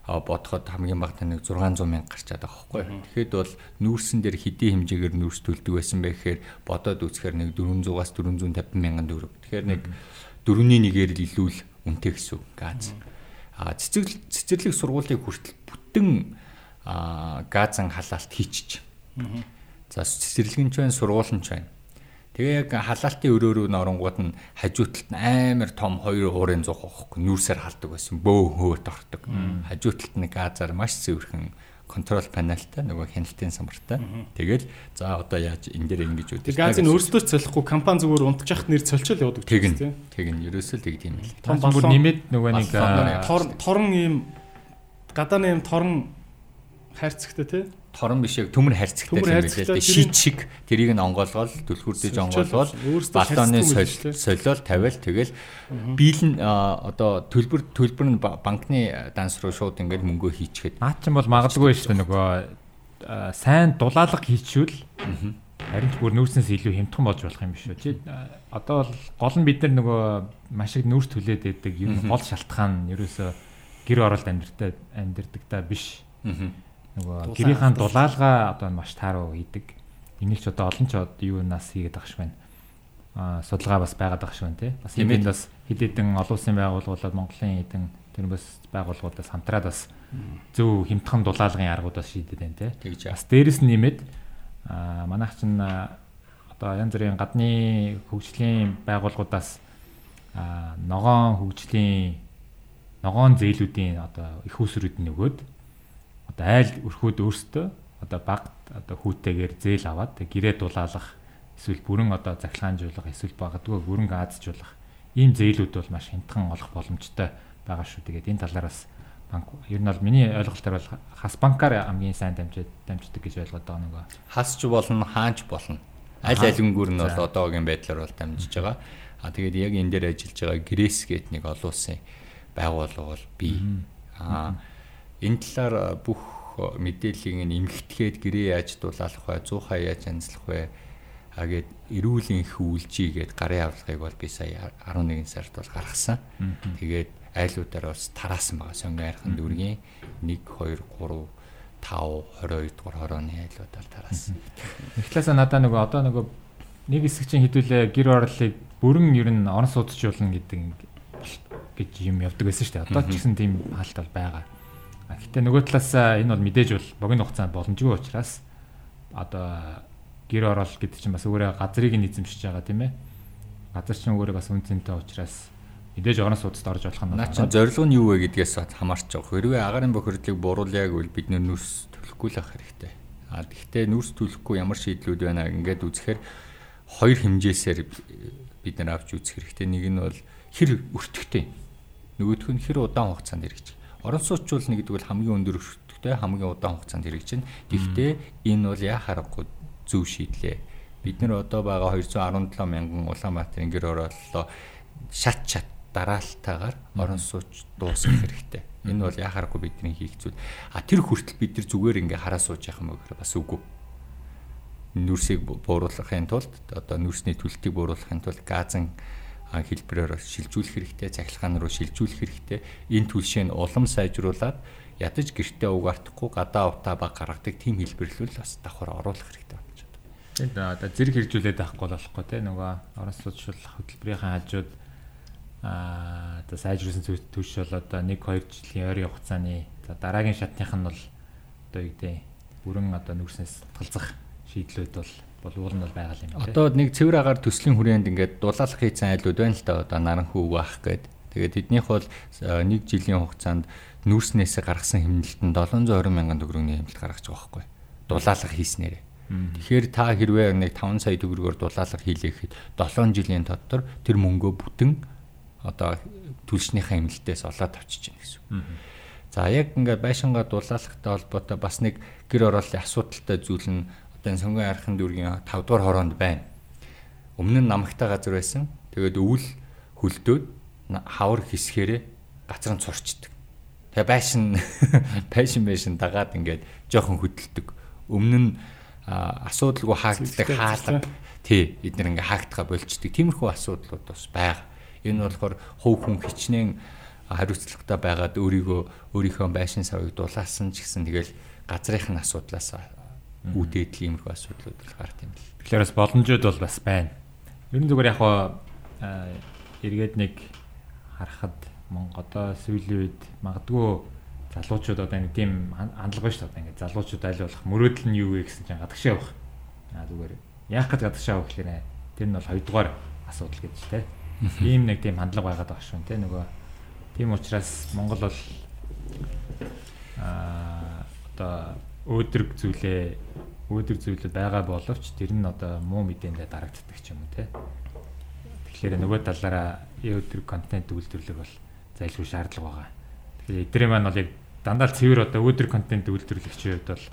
бодоход хамгийн багт нэг 600 мянга гарч чаддаг байхгүй. Тэгэхэд бол нүүрсэн дээр хэдийн хэмжээгээр нүүрс төлдөг байсан бэ гэхээр бодоод үзэхээр нэг 400-аас 450 мянган төгрөг. Тэгэхээр нэг дөрөвний нэгээр л илүү л үнэтэй гэсэн газ. А цэцэрлэг цэцэрлэг сургуулийг хүртэл бүтэн газан халаалт хийчих. За цэцэрлэгэн ч байна, сургууль нь ч байна. Тэгээ яг халаалтын өрөө рүү норнгууд нь хажууталт нь амар том хоёр уурын зуух байхгүй нүүрсээр халдаг байсан. Бөө хөөт ордог. Хажууталт нэг газар маш цэвэрхэн контрол панелтай нөгөө хяналтын самартай. Тэгэл за одоо яаж энэ дээр ингэж үүдээ. Газын өөрсдөө ч цолихгүй компани зүгээр унтчих нэр цолчол явуудаг тийм. Тэг нь ерөөсөө л тэг тийм л. Том бүр нэмээд нөгөө нэг торон ийм гадааны ийм торон хайрцагтай тий торон биш яг төмөр харьцагтай юм билээ л шийд шиг тэрийг нь онгоолгоод түлхүрдэж онгоолгоод батоны солиол тавиал тэгэл биелэн одоо төлбөр төлбөр нь банкны данс руу шууд ингээд мөнгөө хийчихэд. Наа чинь бол магадгүй шүү дээ нөгөө сайн дулаалга хийчихвэл харин ч бүр нүүрснээс илүү хямдхан болж болох юм биш үү? Чи одоо бол гол нь бид нар нөгөө маш их нүүрс төлөөд байдаг юм гол шалтгаан нь ерөөсө гэр оролт амьдртаа амьдрдаг та биш нөгөө гэрийнхаа дулаалгаа одоо маш тааруу хийдэг. Энийг ч одоо олон ч юу нас хийгээд байгаа шиг байна. Аа судалгаа бас байгаад байгаа шиг байна тий. Бас энд бас хэд хэдэн олон улсын байгууллагууд Монголын хэдэн тэр бас байгууллагуудаас хамтраад бас зөв хямдхан дулаалгын аргуудаас шийдэд байна тий. Тэгж бас дээрэс нэмээд аа манайх чинь одоо янз бүрийн гадны хөгжлийн байгууллагуудаас аа ногоон хөгжлийн ногоон зээлүүдийн одоо их усрүүд нөгөөд одоо айл өрхүүд өөрсдөө одоо багт одоо хүүтэйгээр зээл аваад гэрээ дулаалах эсвэл бүрэн одоо захилгаанжуулах эсвэл багадгүй бүрэн газжуулах ийм зээлүүд бол маш хямдхан олох боломжтой байгаа шүү. Тэгээд энэ талаараас банк ер нь бол миний ойлголтоор бол хас банкаар хамгийн сайн дамжиж дамждаг гэж ойлгоод байгаа нөгөө. Хасч болно, хаанч болно. Аль алингүүр нь бол одоогийн байдлаар бол дамжиж байгаа. А тэгээд яг энэ дээр ажиллаж байгаа Грэс гэдэг нэг олон улсын байгууллага бол би. Аа энэ талаар бүх мэдээллийг нэмэгдэхэд гэрээ яаж дулаалах вэ? 100 хаа яаж анзлах вэ? А гээд эрүүл энх үйлжий гээд гарын авлагыг бол би сая 11 сард бол гаргасан. Тэгээд айлуудаар бас тараасан байгаа сонгон айрхан дүүргийн 1 2 3 5 22 дугаар хорооны айлуудаар тараасан. Талаасаа надаа нөгөө одоо нөгөө нэг хэсэг чинь хідүүлээ гэр орлыг бүрэн ер нь орон суудчуулна гэдэг гэж юм явдаг байсан шүү дээ. Одоо ч гэсэн тийм хаалт бол байгаа. Гэхдээ нөгөө талаас энэ бол мэдээж бол богино хугацаанд боломжгүй учраас одоо гэр орол гэдэг чинь бас өөрөө газрыг нь эзэмшиж байгаа тийм ээ. Газар чинь өөрөө бас үнцэнтэй учраас мэдээж орон суудад орж болох нь наа чинь зорилго нь юу вэ гэдгээс хамаарч байгаа. Хэрвээ агарын бохирдлыг бууруулъя гэвэл бид нүүрс төлөхгүй л ах хэрэгтэй. А гэхдээ нүүрс төлөхгүй ямар шийдлүүд байна ингээд үзэхээр хоёр хэмжээсээр бид нар авч үзэх хэрэгтэй. Нэг нь бол хэр өртөгтэй. Нөгөөх нь хэр удаан хугацаанд хэрэгжих. Орон сууцчулна гэдэг бол хамгийн өндөр өртөгтэй хамгийн удаан хугацаанд хэрэгжинэ. Гэхдээ энэ бол яа харахгүй зөв шийдлээ. Бид нар одоо байгаа 217 мянган Улаанбаатарын гэр орооллоо шат шат дараалтаагаар орон сууч дуусгах хэрэгтэй. Энэ бол яхаарахгүй бидний хийх зүйл. А тэр хүртэл бид нар зүгээр ингээ хараа сууж явах юм гэхээр бас үгүй. Нүрсийг бууруулахын тулд одоо нүрсний түлтгийг бууруулахын тулд газан хэлбэрээр шилжүүлэх хэрэгтэй, цахилгаан руу шилжүүлэх хэрэгтэй. Энэ түлшээ нь улам сайжруулад ядаж гэртээ угаартахгүй гадаа утаа баг гаргадаг тийм хэлбэрлэл бас давхар оруулах хэрэгтэй Тэгээд одоо зэрэг хэрэгжүүлээд авахгүй болохгүй те нөгөө орон сууцлах хөтөлбөрийн хажууд аа одоо сайжруулсан түвш бол одоо 1 2 жилийн ойрын хугацааны дараагийн шатных нь бол одоо юу гэдэг бүрэн одоо нүрснээс талзах шийдлүүд бол болвол нь бол байгаа юм. Одоо нэг цэвэр агаар төслийн хүрээнд ингээд дулаалах хийцэн айлууд байна л да одоо наранхүү үгаах гээд. Тэгээд эднийх бол 1 жилийн хугацаанд нүрснээсээ гаргасан хэмнэлтэнд 720 мянган төгрөгийн хэмнэлт гаргаж байгаа байхгүй. Дулаалах хийснээрээ. Тэгэхээр та хэрвээ нэг 5 сая төгрөгөөр дулаалга хийлээхэд 7 жилийн дотор тэр мөнгөө бүтэн одоо төлшнийхээ хэмнэлтээс олоод авчиж гин гэсэн. За яг ингээд байшингаа дулаалгатай холбоотой бас нэг гэр орооллын асуудалтай зүйл нь энэ сонгон архын дүүргийн 5 дугаар хороонд байна. Өмнө нь намагтай газар байсан. Тэгээд өвөл хөлдөөд хавар хэсгээрээ гацран цурчдаг. Тэгээ байшин байшин байшин дагаад ингээд жоохон хөдөлдөг. Өмнө нь асуудалгүй хаагддаг хаалга тий эдгээр ингээ хаагдгаа болчдөг тиймэрхүү асуудлууд бас байгаа. Энэ болохоор хувь хүн хичнээн хариуцлагатай байгаад өөрийгөө өөрийнхөө байшин савыг дулаасан ч гэсэн тэгэл газрынхын асуудлаас үүдээд иймэрхүү асуудлууд бол гарт юм л. Тэгэхээр бас боломжууд бол бас байна. Ер нь зүгээр яг хаа эргээд нэг харахад Монголоо сүүлийн үед магадгүй залуучууд одоо нэг тийм хандлага шүү дээ. Ингээд залуучууд аль болох мөрөөдөл нь юу вэ гэсэн чинь гадагшаа явах. Аа зүгээр яах гэж гадагшаа явах гэхээр тэр нь бол хоёрдугаар асуудал гэж те. Ийм нэг тийм хандлага байгаад байгаа шүү те нөгөө. Тийм учраас Монгол бол аа одоо өөдрөг зүйлээ өөдрөг зүйлүүд байгаа боловч тэр нь одоо муу мэдээндээ дарагддаг ч юм уу те. Тэгэхээр нөгөө талаараа өөдрөг контент үйлдвэрлэх бол зайлшгүй шаардлага байгаа. Тэгэхээр эдрээ маань бол яг дандаа цэвэр одоо өөдөр контент үйлдвэрлэгчийн хувьд бол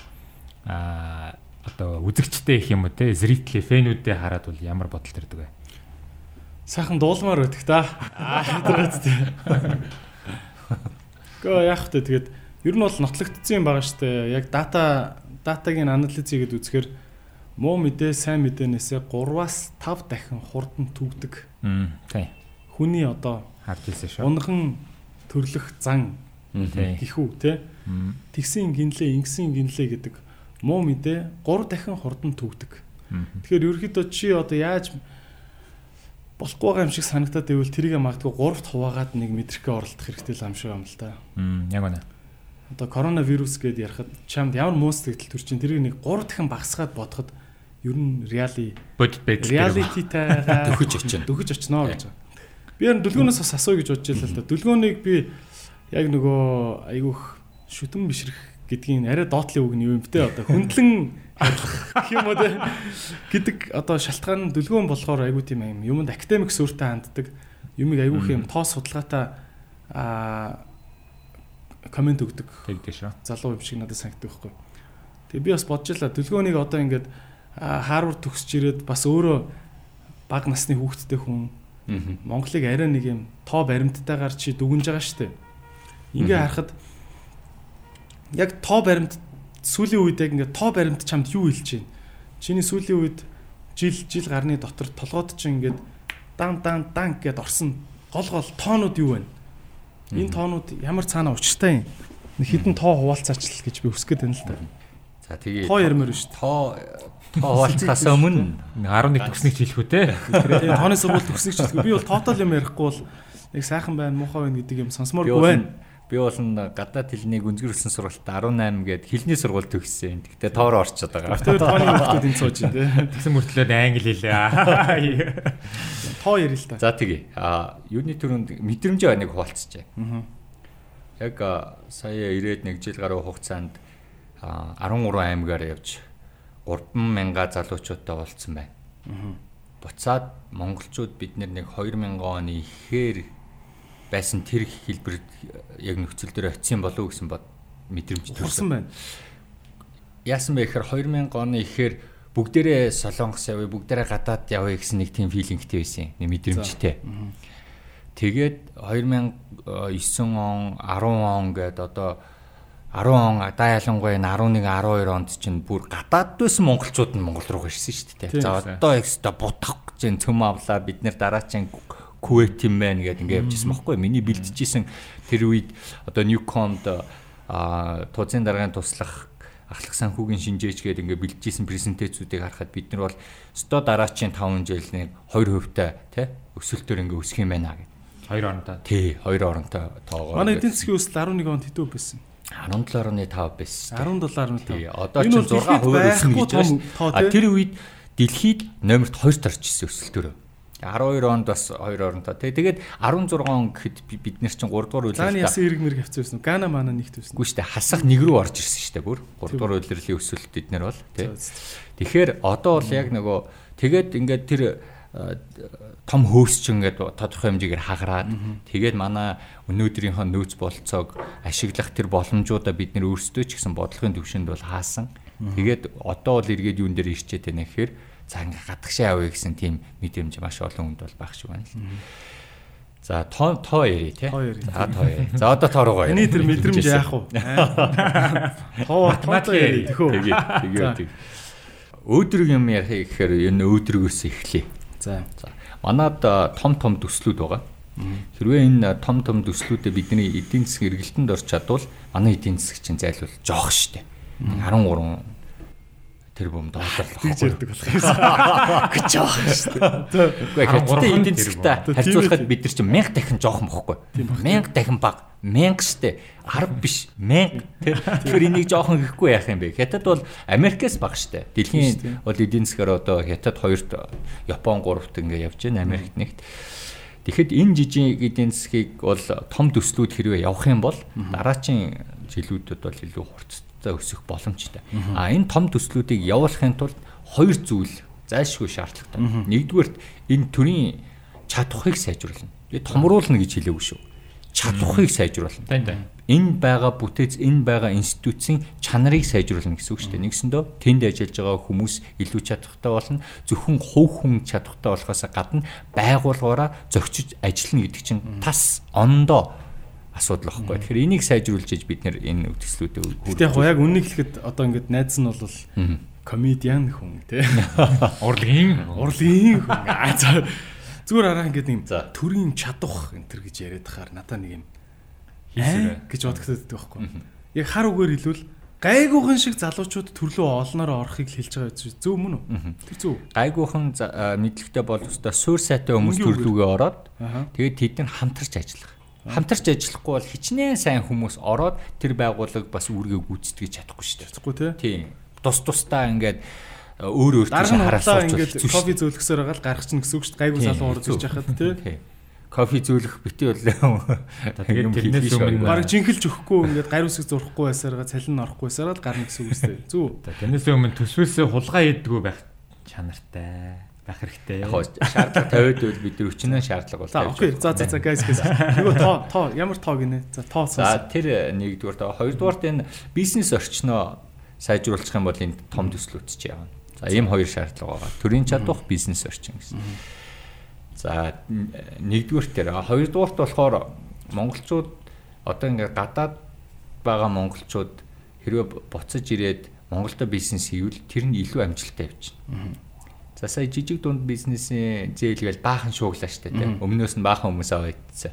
аа одоо үзэгчтэй их юм уу те зрители фэнүүдээ хараад бол ямар бодол төрдөг вэ? Сайхан дуулмаар байдаг та. Аа хэдрээд. Гөө яах вэ тэгээд ер нь бол нотлогдсон юм байгаа штэ. Яг дата датагийн анализ хийгээд үзэхээр муу мэдээ сайн мэдээнээсээ 3-аас 5 дахин хурдан түгдэг. Тийм. Хүний одоо харж ирсэн шүү. Унган төрлөх зан Тэхүү те. Тэгсэн гинлээ, ингэсэн гинлээ гэдэг муу мэдээ 3 дахин хурдан төгдөг. Тэгэхээр ерөөхдөө чи одоо яаж болохгүй байгаа юм шиг санагдаад байвал тэрийг магадгүй 3-т хуваагаад нэг мэдрэгээ оролдох хэрэгтэй л юм шиг юм л да. Яг үнэ. Одоо коронавирус гэдээ ярахад чамд ямар муу сэтгэл төрчин тэрийг нэг 3 дахин багасгаад бодоход ер нь реали бодит байдал реалититайгаа дөхөж очино. Дөхөж очино гэж. Би ер нь дүлгөөнөөс бас асууя гэж бодож байлаа л да. Дүлгөөнийг би яг нөгөө айгүйх шүтэн бишрэх гэдгийн арай доотлын үг нь юу юм бэ одоо хөндлөн гэх юм уу те? Гэдэг одоо шалтгаан нь дүлгөөн болохоор айгүй тийм юм. Юмд академик сүртэй ханддаг. Юмыг айгүйх юм тоос судалгаатай а комент өгдөг тэгдэж шүү залуу юм шиг надад санагддаг байхгүй тэгээ би бас бодож байлаа дүлгөөнийг одоо ингээд Харвард төгсөж ирээд бас өөрөө бага насны хүүхэдтэй хүн Монголыг арай нэг юм тоо баримттайгаар чи дүгнж байгаа шүү дээ. Ингээ харахад яг тоо баримт сүүлийн үед яг ингээ тоо баримт чамд юу хэлж байна? Чиний сүүлийн үед жил жил гарны дотор толгойд чинь ингээд дан дан дан гэд орсон гол гол тоонууд юу вэ? Энэ тоонууд ямар цаана учиртай юм? Хитэн тоо хуваалцаачлал гэж би өсгöd байна л да. За тэгээ Тоо ярмаар шүү дээ. тоо тоо хуваалцахаас өмнө 11 төгснэг хэлэх үү те. Тэгээ тооны сургууль төгснөж ч би бол тоотал юм ярихгүй бол яг сайхан байна, муухай байна гэдэг юм сонсомооргүй байна. Би бол н гадаад хэлнийг үнзгэрүүлсэн сургуульд 18 гээд хэлний сургууль төгссөн. Тэгтээ тоороо орчод байгаа. Тэр тооны хүмүүсд энэ сууж байна те. Тэгсэн мөртлөө англи хэлээ. Тоо ярил л та. За тэгээ. А юуны төрөнд мэдрэмжээ нэг хуваалцчихъя. Аа. Яг сая ирээд нэг жил гаруй хугацаанд а, 13 аймгаар явж 3000 залуучуудтай уулзсан байна. Буцаад монголчууд бид нэг 2000 оны ихээр байсан тэр хэлбэрт яг нөхцөл дээр очисон болов уу гэсэн бод мэдрэмж төрсөн. байна. Яасан бэ гэхээр 2000 оны ихээр бүгдээрээ солонгос явъя, бүгдээрээ гадаад явъя гэсэн нэг тийм филингтэй байсан. Нэг мэдрэмжтэй. Тэгээд 2009 он, 10 он гээд одоо 10 он даа ялангуяа энэ 11 12 онд чинь бүр гадаад байсан монголчууд нь Монгол руу ирсэн шүү дээ. За одоо экста бутах гэж цөм авлаа бид нэр дараа чинь Кувейт юм байна гэдэг ингээд явжсэн байхгүй миний бэлтжижсэн тэр үед одоо Newcom-д а тууцын дараагийн туслах ахлах санхүүгийн шинжээч гэдэг ингээд бэлтжижсэн презентацүүдийг харахад бид нар бол 100 дараачийн 5 жилийн 2% та тий өсөлтөөр ингээд өсөх юм байна гэдэг. Хоёр оронтой. Тий, хоёр оронтой тоогоо. Манай эдийн засгийн өсөлт 11 онд хэдүү байсан? 17.5 байсан шүү дээ. 17.5. Тий, одоо ч бол 6 дэлхийд хувиар өснө байхгүй гэж байна. А тэр үед дэлхийд номерт 2 тарч ирсэн өсөлтөөрөө. 12 онд бас 2 оронтой. тий. Тэгээд 16 он гэхэд би- бид нар чинь 3 дугаар Зааны үйлрэлт ясан эрг мэрэг авчихсан. Гана мана нэгт байсан. Үгүй шүү дээ. Хасах нэг рүү орж ирсэн дээ бүр. 3 дугаар үйлрлийн өсөлт эднэр бол тий. Тэгэхээр одоо бол яг нөгөө тэгээд ингээд тэр э, том хөөсч ингээд тодорхой хэмжээгээр хагараад тэгээд манай өнөөдрийнхөө нөөц болцоог ашиглах тэр боломжуудаа бид нэр өөрсдөө ч гэсэн бодлогын төвшөнд бол хаасан. Тэгээд одоо бол эргээд юун дээр ирчээд байна гэхээр за ингээд гадагшаа явъя гэсэн тийм мэдрэмж маш олон хүнд бол баг шиг байна л. За тоо тоо яри тий. За тоо яри. За одоо тоо руугаа. Эний тэр мэдрэмж яах вэ? Тоо математик яри тэхөө. Тэгээ тэгээ тэг. Өөдрөг юм ярих гэхээр энэ өөдрөгөөс эхлэе. За. За манад том том төслүүд байгаа. Хэрвээ энэ том том төслүүдэд бидний эдийн засгийн эргэлтэнд орч чадвал манай эдийн засаг чинь зайлшгүй жоох. Нэг 13 тэрбум доллар л Тэгж ярьдаг болох юм. гэж жоох штэ. Үгүй хэвчээ 13 эдийн тэрбум. харьцуулахад бид нар чинь 1000 дахин жоохон бохгүй. 1000 дахин баг. 1000 штэ. 10 биш 1000 тэр энийг жоохон гэхгүй яах юм бэ? Хятад бол Америкээс баг штэ. Дэлхийн бол эдийн засгаар одоо Хятад хоёрт Япон гуравт ингээ явж байна Америкт нэгт. Тэгэхэд энэ жижиг эдийн засгийг бол том төслүүд хэрвээ явах юм бол дараачийн жилүүдэд бол илүү хурцтай өсөх боломжтой. А энэ том төслүүдийг явуулахын тулд хоёр зүйл зайлшгүй шаардлагатай. Нэгдүгээрт энэ төрийн чадхыг сайжруулна. Би томруулна гэж хэлээгүй шүү. Чадхыг сайжруулна. Энэ байгаа бүтээц энэ байгаа институцийн чанарыг сайжруулна гэсэн үг шүү дээ. Нэгсэндөө тэнд ажиллаж байгаа хүмүүс илүү чадвартай болно. Зөвхөн хувь хүн чадвартай болохоос гадна байгууллагаараа зохицож ажиллана гэдэг чинь тас ондоо асуудал واخгүй. Тэгэхээр энийг сайжруулж иж бид нэр энэ үгсэлүүдээ хөрөх. Гэтэл яг үннийг хэлэхэд одоо ингээд найз нь бол комедиан хүн тий. Урлагийн урлагийн хүн. Зүгээр араа ингээд нэг төрийн чадах энэ төр гэж яриад хахаар надаа нэг юм хийсэрэ э? гэж бодогдод байхгүй. Яг хар үгээр хэлвэл гайгүйхан шиг залуучууд төрлөө олноор орохыг хэлж байгаа гэж зөв мөн үү? Тэр зөв. Гайгүйхан мэдлэгтэй бол өстой суур сайтай хүмүүс төрлүүгээ ороод тэгээд тэдэн хамтарч ажиллах. Хамтарч ажиллахгүй бол хичнээн сайн хүмүүс ороод тэр байгууллага бас үүргээ гүйцэтгэж чадахгүй шүү дээ. Тэгэхгүй тий. Тийм. Тус тусдаа ингээд а, өөр өөр хараасаа удлаа ингээд кофе зөөлгсөөр байгаа л гарах чинь гэсэн үг шүү дээ. Гайгүй залуу орж ирж хахад тий. Тийм. Кофе зөөлөх бити бол тэгээд тэрнээс өмнө- Бараг жинхэлж өгөхгүй ингээд гар үсэг зурхгүй байсараа цалин орохгүй байсараа л гарна гэсэн үг үстэй. Зүг. Тэрнээс өмнө төсвөөсөө хулгай ийдгүү байх чанартай байх хэрэгтэй. яг шаардлага тавиад бол бид нар өчнөө шаардлага бол За тавьж окей. За за за guys guys. Нөгөө тоо тоо ямар тоо гинэ? За тоо За сонс. тэр нэгдүгээр та хоёрдугаарт энэ бизнес орчноо сайжруулах юм бол энэ том төслүүд ч явна. За ийм хоёр шаардлага байгаа. Төрийн чадвах бизнес орчин гэсэн. За нэгдүгээр тэр хоёрдугаарт болохоор монголчууд одоо ингээд гадаад байгаа монголчууд хэрвээ буцаж ирээд Монголда бизнес хийвэл тэр нь илүү амжилттай явчихна. За сая жижиг дунд бизнесийн зээлгээл баахан шууглаа штэ тийм. Өмнөөс нь баахан хүмүүс аваадсан.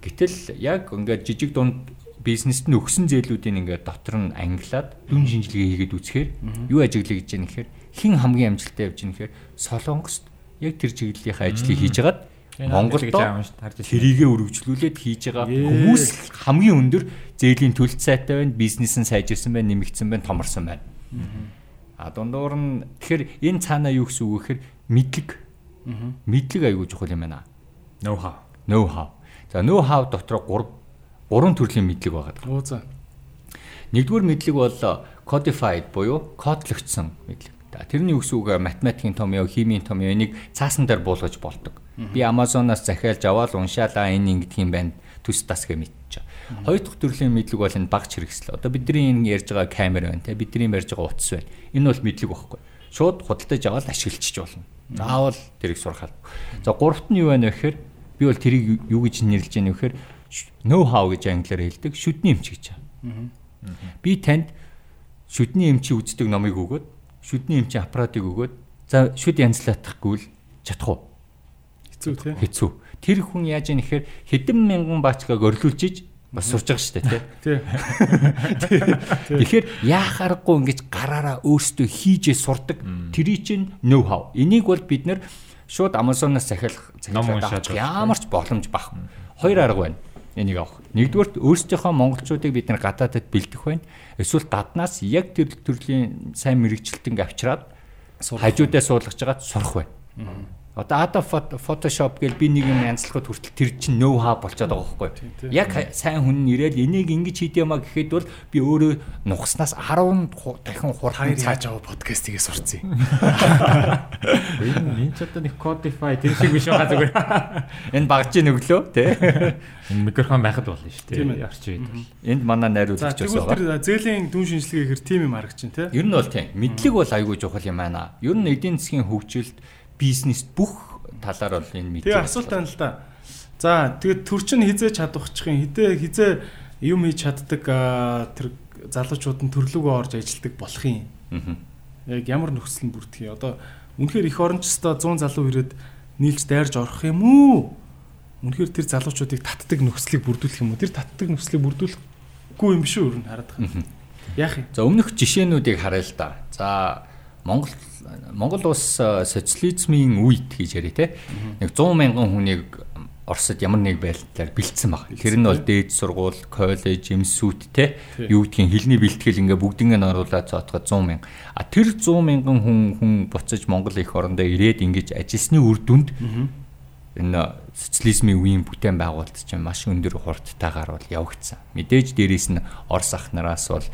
Гэтэл яг ингээд жижиг дунд бизнест нь өгсөн зээлүүдийн ингээд дотор нь ангилаад дүн шинжилгээ хийгээд үзэхээр юу ажиглая гэж яах нэхэр хэн хамгийн амжилттай явж байгаа нэхэр Солонгост яг тэр чиглэлийнхаа ажлыг хийж хагаад Монголд тэрийгэ өргөжлүүлээд хийж байгаа хүмүүс хамгийн өндөр зээлийн төлөлт сайтай байна, бизнес нь сайжирсан байна, нэмэгдсэн байна, томорсон байна. А дундуур нь тэгэхээр энэ цаанаа юу гэсэн үг гэхээр мэдлэг. Мэдлэг аягүй чухал юм байна. Know how. Know how. За know how дотор гурав гурван төрлийн мэдлэг байгаа. Оо за. Нэгдүгээр мэдлэг бол codified буюу кодлогдсон мэдлэг. Тэрний гэсэн үг математикийн том яа, химийн том яа энийг цаасан дээр буулгаж болдог. Би Amazon-аас захиалж аваад уншаалаа энэ ингэдэг юм байна. Төс тас гэж мэдчихэ. Хоёр дахь төрлийн мэдлэг бол энэ багч хэрэгсэл. Одоо бидний энэ ярьж байгаа камер байна те бидний ярьж байгаа утас байна. Энэ бол мэдлэг байхгүй. Шууд худалдаж аваад ашиглчих болно. Заавал тэрийг сурахаа. За гуравт нь юу байна вэ гэхээр би бол тэрийг юу гэж нэрлэж яах вэ гэхээр know how гэж англиар хэлдэг шүдний эмч гэж. Би танд шүдний эмчи үздэг номыг өгөөд шүдний эмчийн аппаратыг өгөөд за шүд янзлаахгүй л чадах уу? Хэцүү тий. Хэцүү. Тэр хүн яаж яах нэхэр хэдэн мянган баачгааг орлуулж иж бас сурж байгаа шүү дээ тий. Тэгэхээр яах аргагүй ингэж гараараа өөрсдөө хийжээ сурдаг. Тэрий чинь know how. Энийг бол бид нэр шууд Amazon-аас захиалах захиалах ямар ч боломж багхгүй. Хоёр арга байна. Энийг авах. Нэгдүгээр өөрсдийнхөө монголчуудыг бид нар гадаадад бэлдэх байна. Эсвэл гаднаас яг тэр төрлийн сайн мэрэгчлэлтэн авчираад хажуудаа суулгаж байгаа сурах байна. Одоо Adobe Photoshop гэж би нэг юм янзлахад хүртэл тэр чинь know how болчиход байгаа байхгүй. Яг сайн хүн нэрэл энийг ингэж хийд юмаа гэхэд бол би өөрөө нухснаас 10 дахин хурхан цааж аваа подкастыг сурцсан. Энэ ч одоо нэг codify тэр шиг биш байгаа зүгээр. Энэ багжийн өглөө тий. Энэ микрофон байхад болно шүү дээ. Орчин үед бол. Энд манай найруулагч байсан байгаа. Тэр зээлийн дүн шинжилгээ гэхэр тим юм харагчин тий. Ер нь бол тийм. Мэдлэг бол айгүй чухал юм байна. Ер нь эдийн засгийн хөгжилд бизнес бүх талаар бол энэ мэдээ. Тэгээ асуулт байна л да. За тэгээд төр чин хизээ чадахчихын хизээ хизээ юм хийж чаддаг тэр залуучууд нь төрлөөгөө орж ажилдаг болох юм. Яг ямар нөхцөл нь бүрдэх юм. Одоо үнэхээр их орончстой 100 залуу ирээд нийлж дайрж орох юм уу? Үнэхээр тэр залуучуудыг татдаг нөхцөлийг бүрдүүлэх юм уу? Тэр татдаг нөхцөлийг бүрдүүлэхгүй юм биш үү? Ер нь хараад байгаа. Яах юм? За өмнөх жишээнүүдийг харъя л да. За Монгол Монгол улс социализмын үед гэж яриа те. Нэг 100 мянган хүнийг Оросд ямар нэг байдлаар бэлдсэн баг. Тэр нь бол дээд сургууль, коллеж, эмсүүд те юу гэдгийг хэлний бэлтгэл ингээ бүгднийг оруулаад цоотгоо 100 мянга. А тэр 100 мянган хүн хүн буцаж Монгол их орондоо ирээд ингэж ажилласны үр дүнд энэ социализмын үеийн бүтээн байгуулалт чинь маш өндөр хурдтайгаар бол явагдсан. Мэдээж дээрээс нь Орос ах нараас бол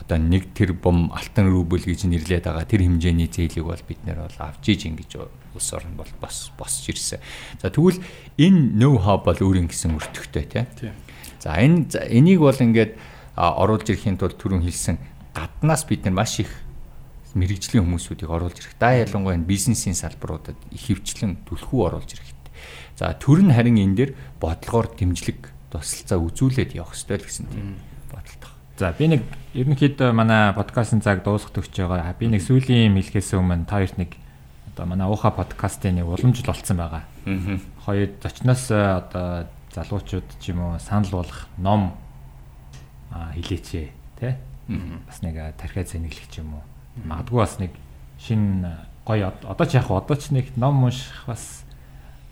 одоо нэг тэр бом алтан рубль гэж нэрлээд байгаа тэр хэмжээний зээлийг бол бид нэр бол авч иж ингэж улс орн бол бас босч ирсэн. За тэгвэл энэ know how бол өөрийн гэсэн өртөгтэй тийм. За энэ энийг бол ингээд оруулж ирэхийн тулд түрүүн хэлсэн гаднаас бид нар маш их мэрэгжлийн хүмүүсүүдийг оруулж ирэх. Да ялангуяа бизнесийн салбаруудад их хөвчлэн түлхүү оруулж ирэх. За төр нь харин энэ дээр бодлогоор дэмжлэг тусалцаа үзүүлээд явах хэрэгтэй л гэсэн тийм. За би нэг ерөнхийдөө манай подкастын цаг дуусах төгсөж байгаа. Би нэг сүүлийн юм хэлэхээс өмнө та хоёрт нэг одоо манай ууха подкастын нэг уламжил болцсон байгаа. Аа. Хоёр зочноос одоо залуучууд ч юм уу санал болгох ном хилээчээ тий. Бас нэг тархиа зэниглэх юм уу. Магадгүй бас нэг шин гоё одоо ч яг одоо ч нэг ном унших бас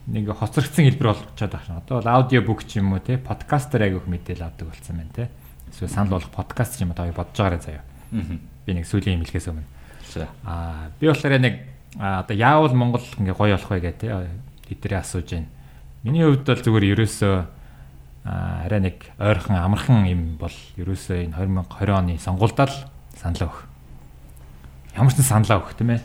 нэг хоцрогдсон хэлбэр болгочод байна. Одоо бол аудио бук ч юм уу тий подкастер айгүйх мэдээл авдаг болсон байна тий эсвэл санал болгох подкаст юм одоо бодож байгаарай заяа. Би нэг сүүлийн юм хэлхээс өмнө. Аа би болохоор нэг одоо яавал Монгол ингээ гоё болох вэ тээ тэдэрээ асууж байна. Миний хувьд бол зүгээр ерөөсөө арай нэг ойрхон амархан юм бол ерөөсөө энэ 2020 оны сонгуульдаа л санал өгөх. Ямар ч саналаа өгөх тийм ээ.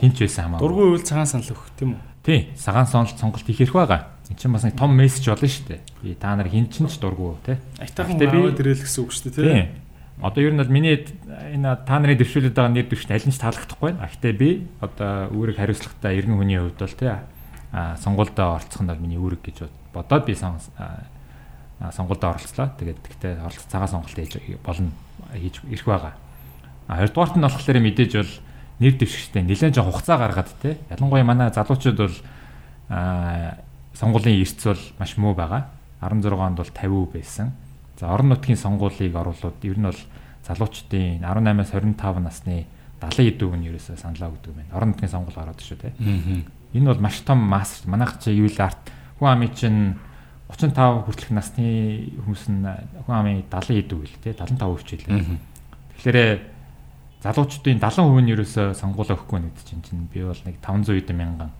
Хинч байсан хамаагүй. Дургүй үйл цагаан санал өгөх тийм үү? Тий, сагаан сонголт сонголт их хэрэг байгаа. Эн чинь бас нэг том мессеж болно шүү дээ. Би та нар хин ч ч дургу те. Айтайхан аваад ирэл гэсэн үг шүү дээ те. Одоо ер нь бол миний энэ та нарын дэвшүүлээд байгаа нэр дэвшин аль нь ч таалагдахгүй байна. Гэхдээ би одоо үүрэг хариуцлагатай иргэн хүний хувьд бол те а сонгуульдаа оролцох нь бол миний үүрэг гэж бодоод би сон сонгуульдаа оролцлоо. Тэгээд тэгтээ оролцох цагаан сонголт хийж болно хийж ирэх байгаа. А хоёрдугаарт нь болохоор мэдээж бол нэр дэвшигчтэй нэлээд жоо хугацаа гаргаад те. Ялангуяа манай залуучууд бол а сонгуулийн эрс бол маш муу байгаа. 16 онд бол 50% байсан. За орон нутгийн сонгуулийг оруулаад ер нь бол залуучдын 18-аас 25 насны 70 эдүүг нь ерөөсөө саналаа өгдөг байна. Орон нутгийн сонгуул гараад шүү те. Энэ бол маш том масс. Манайх чи юу л арт хүн амын чинь 35 хүртэлх насны хүмүүс нь хүн амын 70 эдүүг л те 75% ч хэлээ. Тэгэхээр залуучдын 70% нь ерөөсөө сонгуулаа өгөхгүй нэгд чинь чинь би бол нэг 500 эдэн мянган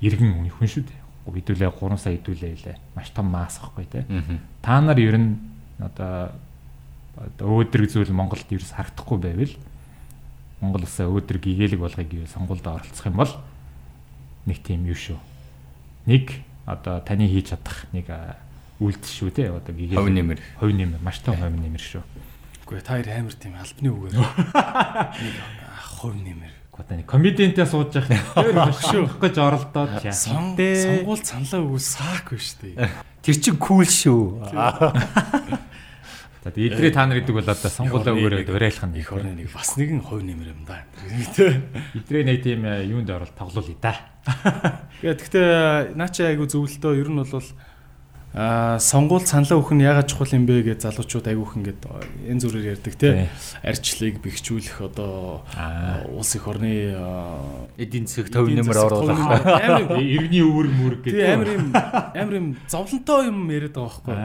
иргэн хүн шүү дээ. Хэдүүлээ 3 сая хэдүүлээ илээ. Маш том масс ахгүй те. Та нар ер нь одоо өөдрөг зүйл Монголд ерөөс харагдахгүй байвал Монгол улсаа өөдрөг гэгээлэг болгоё гэвэл сонгуульд оролцох юм бол нэг тийм юу шүү. Нэг одоо таны хийж чадах нэг үйлдэл шүү те. Одоо гэгээлэг хувь нэмэр. Хувь нэмэр маш том хувь нэмэр шүү. Үгүй та хоёр амар тийм албаны үгээр нэг хувь нэмэр. Одоо нэг комедиантэй сууж явах багшуух гэж оролдоод сонгуул саналаа өгөө саак биш үү. Тэр чин кул шүү. За тэгээ идрээ та нар гэдэг бол одоо сонгуулаа өгөөрэй уриалах нь их орны нэг бас нэгэн хувь нэмэр юм да. Идрээ нэг тийм э, юунд орол тоглоулъя да. Гэхдээ наача айгу зөвлөлтөө ер нь бол Аа сонгуул саналаа өгөх нь ягаад чухал юм бэ гэж залуучууд айгүйх ингээд энэ зүрээр ярьдаг тий. Арчлыг бэхжүүлэх одоо улс их орны эдийн засаг төв нэмэр оруулах амар иргэний өвөр мөрөг гэдэг. Тий амар юм амар юм зовлонтой юм яриад байгаа байхгүй.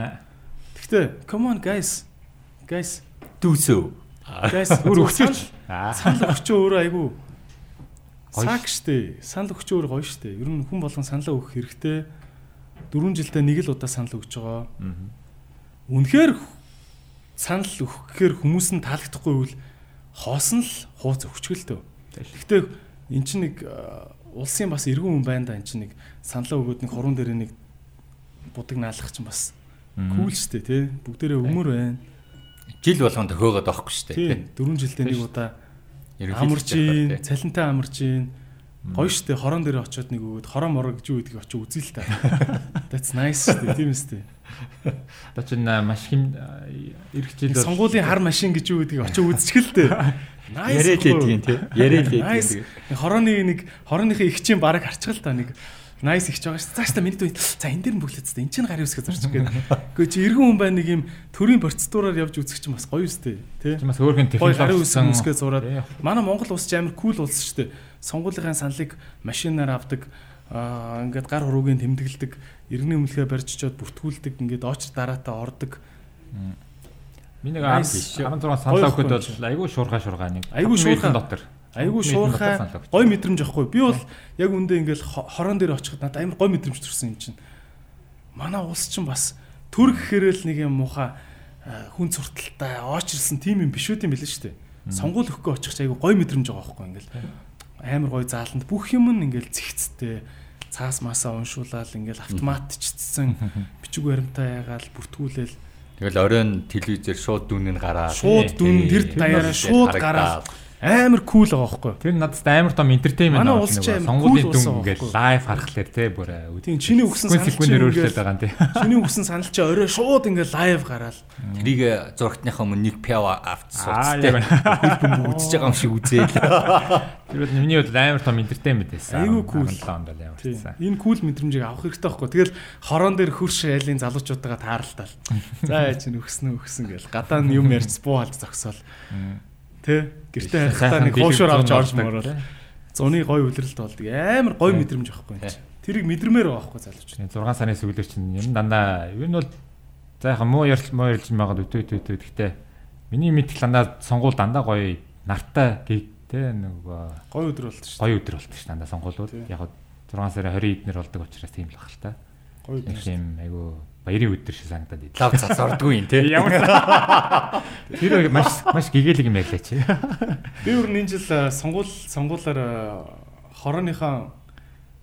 Гэхдээ come on guys. Guys дүүсөө. Guys өөр өгчөөч. Санал өгчөө өөрөө айгүй Сак штэ. Санал өгч өөр гоё штэ. Ер нь хүн болгон саналаа өгөх хэрэгтэй 4 жилдээ нэг л удаа санал өгч байгаа. Үнэхээр санал өгөхээр хүмүүс нь таалагдахгүй бол хоосон л хууц өгчгөл төө. Гэхдээ эн чинь нэг улсын бас эргэн хүн байна да эн чинь нэг саналаа өгөөд нэг хорон дээр нэг будаг наалах чинь бас кул штэ тий. Бүгдээрээ өмөр байна. Жил болгонд хөөгөөд авахгүй штэ тий. 4 жилдээ нэг удаа амарчин, цалинтай амарчин Гоё штэ хорон дээр очиод нэг өгөөд хороо мороо гэж юу гэдгийг очиж үзье л та. That's nice штэ тийм үстэй. Одоо чинь маш хэм ирэх жил сонгуулийн хар машин гэж юу гэдгийг очиж үзчихэл тээ. Nice. Яриад байдгийн тий. Яриад байдгийн. Хорооны нэг хорооныхын их чинь бараг харчихал та нэг Nice ихч байгаа шүү. Цааш та миний дүү. За энэ дээр нь бүглээц та. Энд чинь гарын үсгээ зарчих гээд. Гэхдээ чи эргэн хүн байна нэг юм төрийн процедураар явж үзэх чинь бас гоё үстэй. Тэ? Чи бас өөрхөн технологи үсгээ зураад. Манай Монгол улс ч амар кул улс шүү дээ сонгуулийн саналыг машинаар авдаг аа ингээд гар хуруугийн тэмдэглэдэг иргэний өмнөхөө барьж очиод бүртгүүлдэг ингээд оочр дараатаа ордог. Миний 16 саналаа өгөхөд бол айгүй шуурхаа шуурхаа нэг айгүй шуурхаа дотор. Айгүй шуурхаа гой мэдрэмж ахгүй би бол яг үндэ ингээд хорон дээр очиход надад амар гой мэдрэмж төрсэн юм чинь. Манай улс чинь бас төр гэхэрэл нэг юм муха хүн цурталтай оочрсан тим юм биш үү юм билээ шүү дээ. Сонгуул өгөхгүй очих айгүй гой мэдрэмж байгаа байхгүй ингээд амар гой зааланд бүх юм нь ингээл зихцтэй цаас масаа уншуулаад ингээл автоматчдсан. Бичиг баримтаа ягаал бүртгүүлээл тэгэл оройн телевизээр шууд дүн нь гараад шууд дүн тэр даяараа шууд гараад амар кул байгаа байхгүй. Тэр надад амар том entertainment байна. Сонгуулийн дүн ингээл лайв харахлаар те бүр тийм чиний өгсөн санал чинь өөрчлөлт байгаа юм те. Чиний өгсөн санал чинь орой шууд ингээл лайв гараал. Тэрийг зурагтныхаа өмнө нэг пява авт суудтай. Хэлбэн үзэж байгаа юм шиг үзээл. Тэр бол миний хувьд амар том entertainment байсан. Айгуу кул. Энэ кул мэдрэмжийг авах хэрэгтэй байхгүй. Тэгэл хорон дээр хөрш айлын залуучуудаа тааралтал. За яа чинь өгснө өгсөн гэл гадаа нь юм ярьц буу алж зогсоол. Тэ гэртээ хайхтаа нэг хуушуур авч орж мөрөөл. Зуны гой үлрэлт болдог. Амар гой мэдрэмж авахгүй юм чи. Тэрийг мэдрэмээр байгаа байхгүй залууч. 6 сарын сүүлээр чинь юм дандаа юу нь бол за яхаа муу ярил муу ярилж байгаа үтэ үтэ үтэ гэхдээ миний мэдл дандаа сонгуул дандаа гоё нартай тэ нөгөө гоё өдөр болт шүү. Гоё өдөр болт шүү дандаа сонгуулууд. Яг 6 сарын 20 эднэр болдог учраас тийм л бахал та. Гоё өдөр. Тийм айгу баярын өдөр шиг санагдаад идэв. Лав цацордгүй юм те. Ямар Тэр маш маш гэгээлэг юм байлаа чи. Би өөр энэ жил сонгуул сонгуулаар хорооныхоо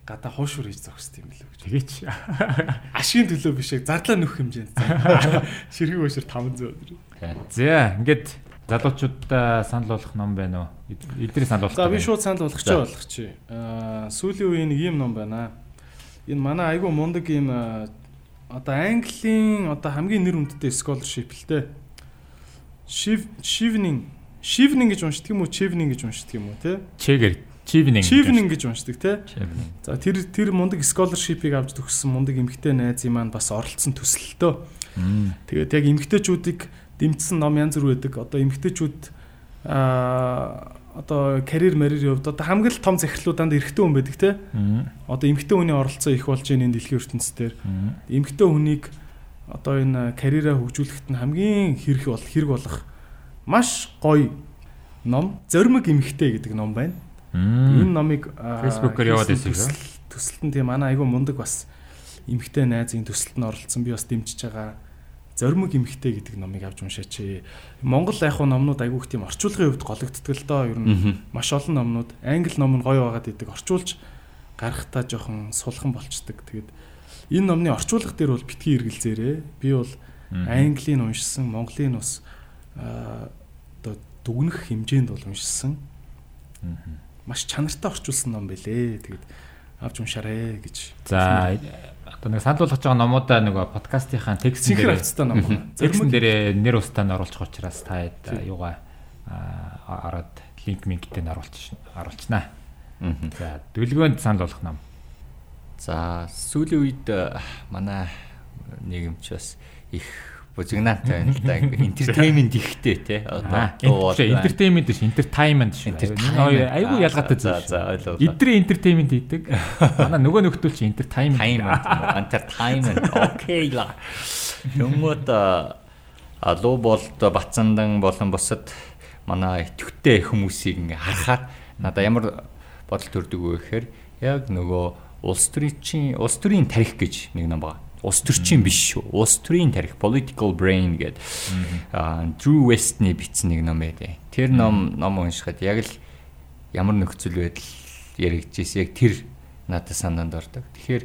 гадаа хуушур хийж зогссон юм лээ гэж. Тэгээч. Ашигын төлөө биш яг зардлаа нөх хэмжээнд. Ширхэг хуушур 500 өдөр. За ингээд залуучуудаа санал болгох ном байна уу? Эдний санал болгох. За би шууд санал болгох ч болгох чи. Аа сүүлийн үеийн нэг юм ном байна. энэ манай айгүй мундаг юм одоо Английн одоо хамгийн нэр хүндтэй scholarship л дээ. Shiv Shivning Shivning гэж уншдаг юм уу? Chivning гэж уншдаг юм уу те? Чэгэр Чивнинг. Chivning гэж уншдаг те. За тэр тэр мундаг scholarship-ыг авч төгссөн мундаг эмгтэй найз юм маань бас оролцсон төсөлтөө. Тэгээд яг эмгтээчүүдийг дэмжсэн ном янз бүр байдаг. Одоо эмгтээчүүд аа одоо карьер марьер явд одоо хамгийн том захирлууданд эрэгтэй хүн байдаг те. Одоо эмэгтэй хүний оролцоо их болж байгаа энэ дэлхийн ертөнцийн дээр. Эмэгтэй хүнийг одоо энэ карьераа хөгжүүлэхэд нь хамгийн хэрэг бол хэрэг болох маш гоё ном Зоримог эмэгтэй гэдэг ном байна. Энэ номыг Facebook-оор яваад байсан шүү. Төсөлтөнд тийм манай айгүй мундаг бас эмэгтэй найзын төсөлтөнд оролцсон би бас дэмжиж байгаа Зоримог эмэгтэй гэдэг номыг авч уншаач. Монгол яг хуу номнууд айгүйх тийм орчуулгын хувьд гологддог л доо. Ер нь маш олон номнууд англи ном нь гоё байгаад идэг орчуулж гарахтаа жоохон сулхан болчдөг. Тэгээд энэ номны орчуулга дээр бол битгий эргэлзээрээ. Би бол английн уншсан, монголын бас одоо дүгнэх хэмжээнд бол уншсан. Маш чанартай орчуулсан ном байлээ. Тэгээд авч уншаарэ гэж. За Одоо нэг санал болгож байгаа номуудаа нөгөө подкастынхаа текстэн дээр авцтай ном. Текстэн дээр нэр устаа нь оруулах учраас та юугаа ороод линк минктэй нь оруулж оруулчнаа. За дүлгөөнд санал болгох ном. За сүүлийн үед манай нийгэмч бас их бузигнаатай байна л да. Entertainment ихтэй те. Одоо entertainment биш, entertainment шүү. Айгүй ялгаатай За за ойлголоо. Идрээ entertainment хийдэг. Манай нөгөө нөхдөл чи entertainment. Entertainment. Окей ла. Юмуд а лоо болд Батцандан болон бусад манай итгэвтэй хүмүүсийг ингээ харахаар надаа ямар бодол төрдөг вэ гэхээр яг нөгөө улс төрийн улс төрийн тарих гэж нэг ном байна Улс төрчин биш шүү. Улс төрийн тарих Political Brain гэдэг Drew West-ний бичсэн нэг ном байдаг. Тэр ном ном уншихад яг л ямар нөхцөл байдал яригдчихсэн яг тэр надад санаанд ордог. Тэгэхээр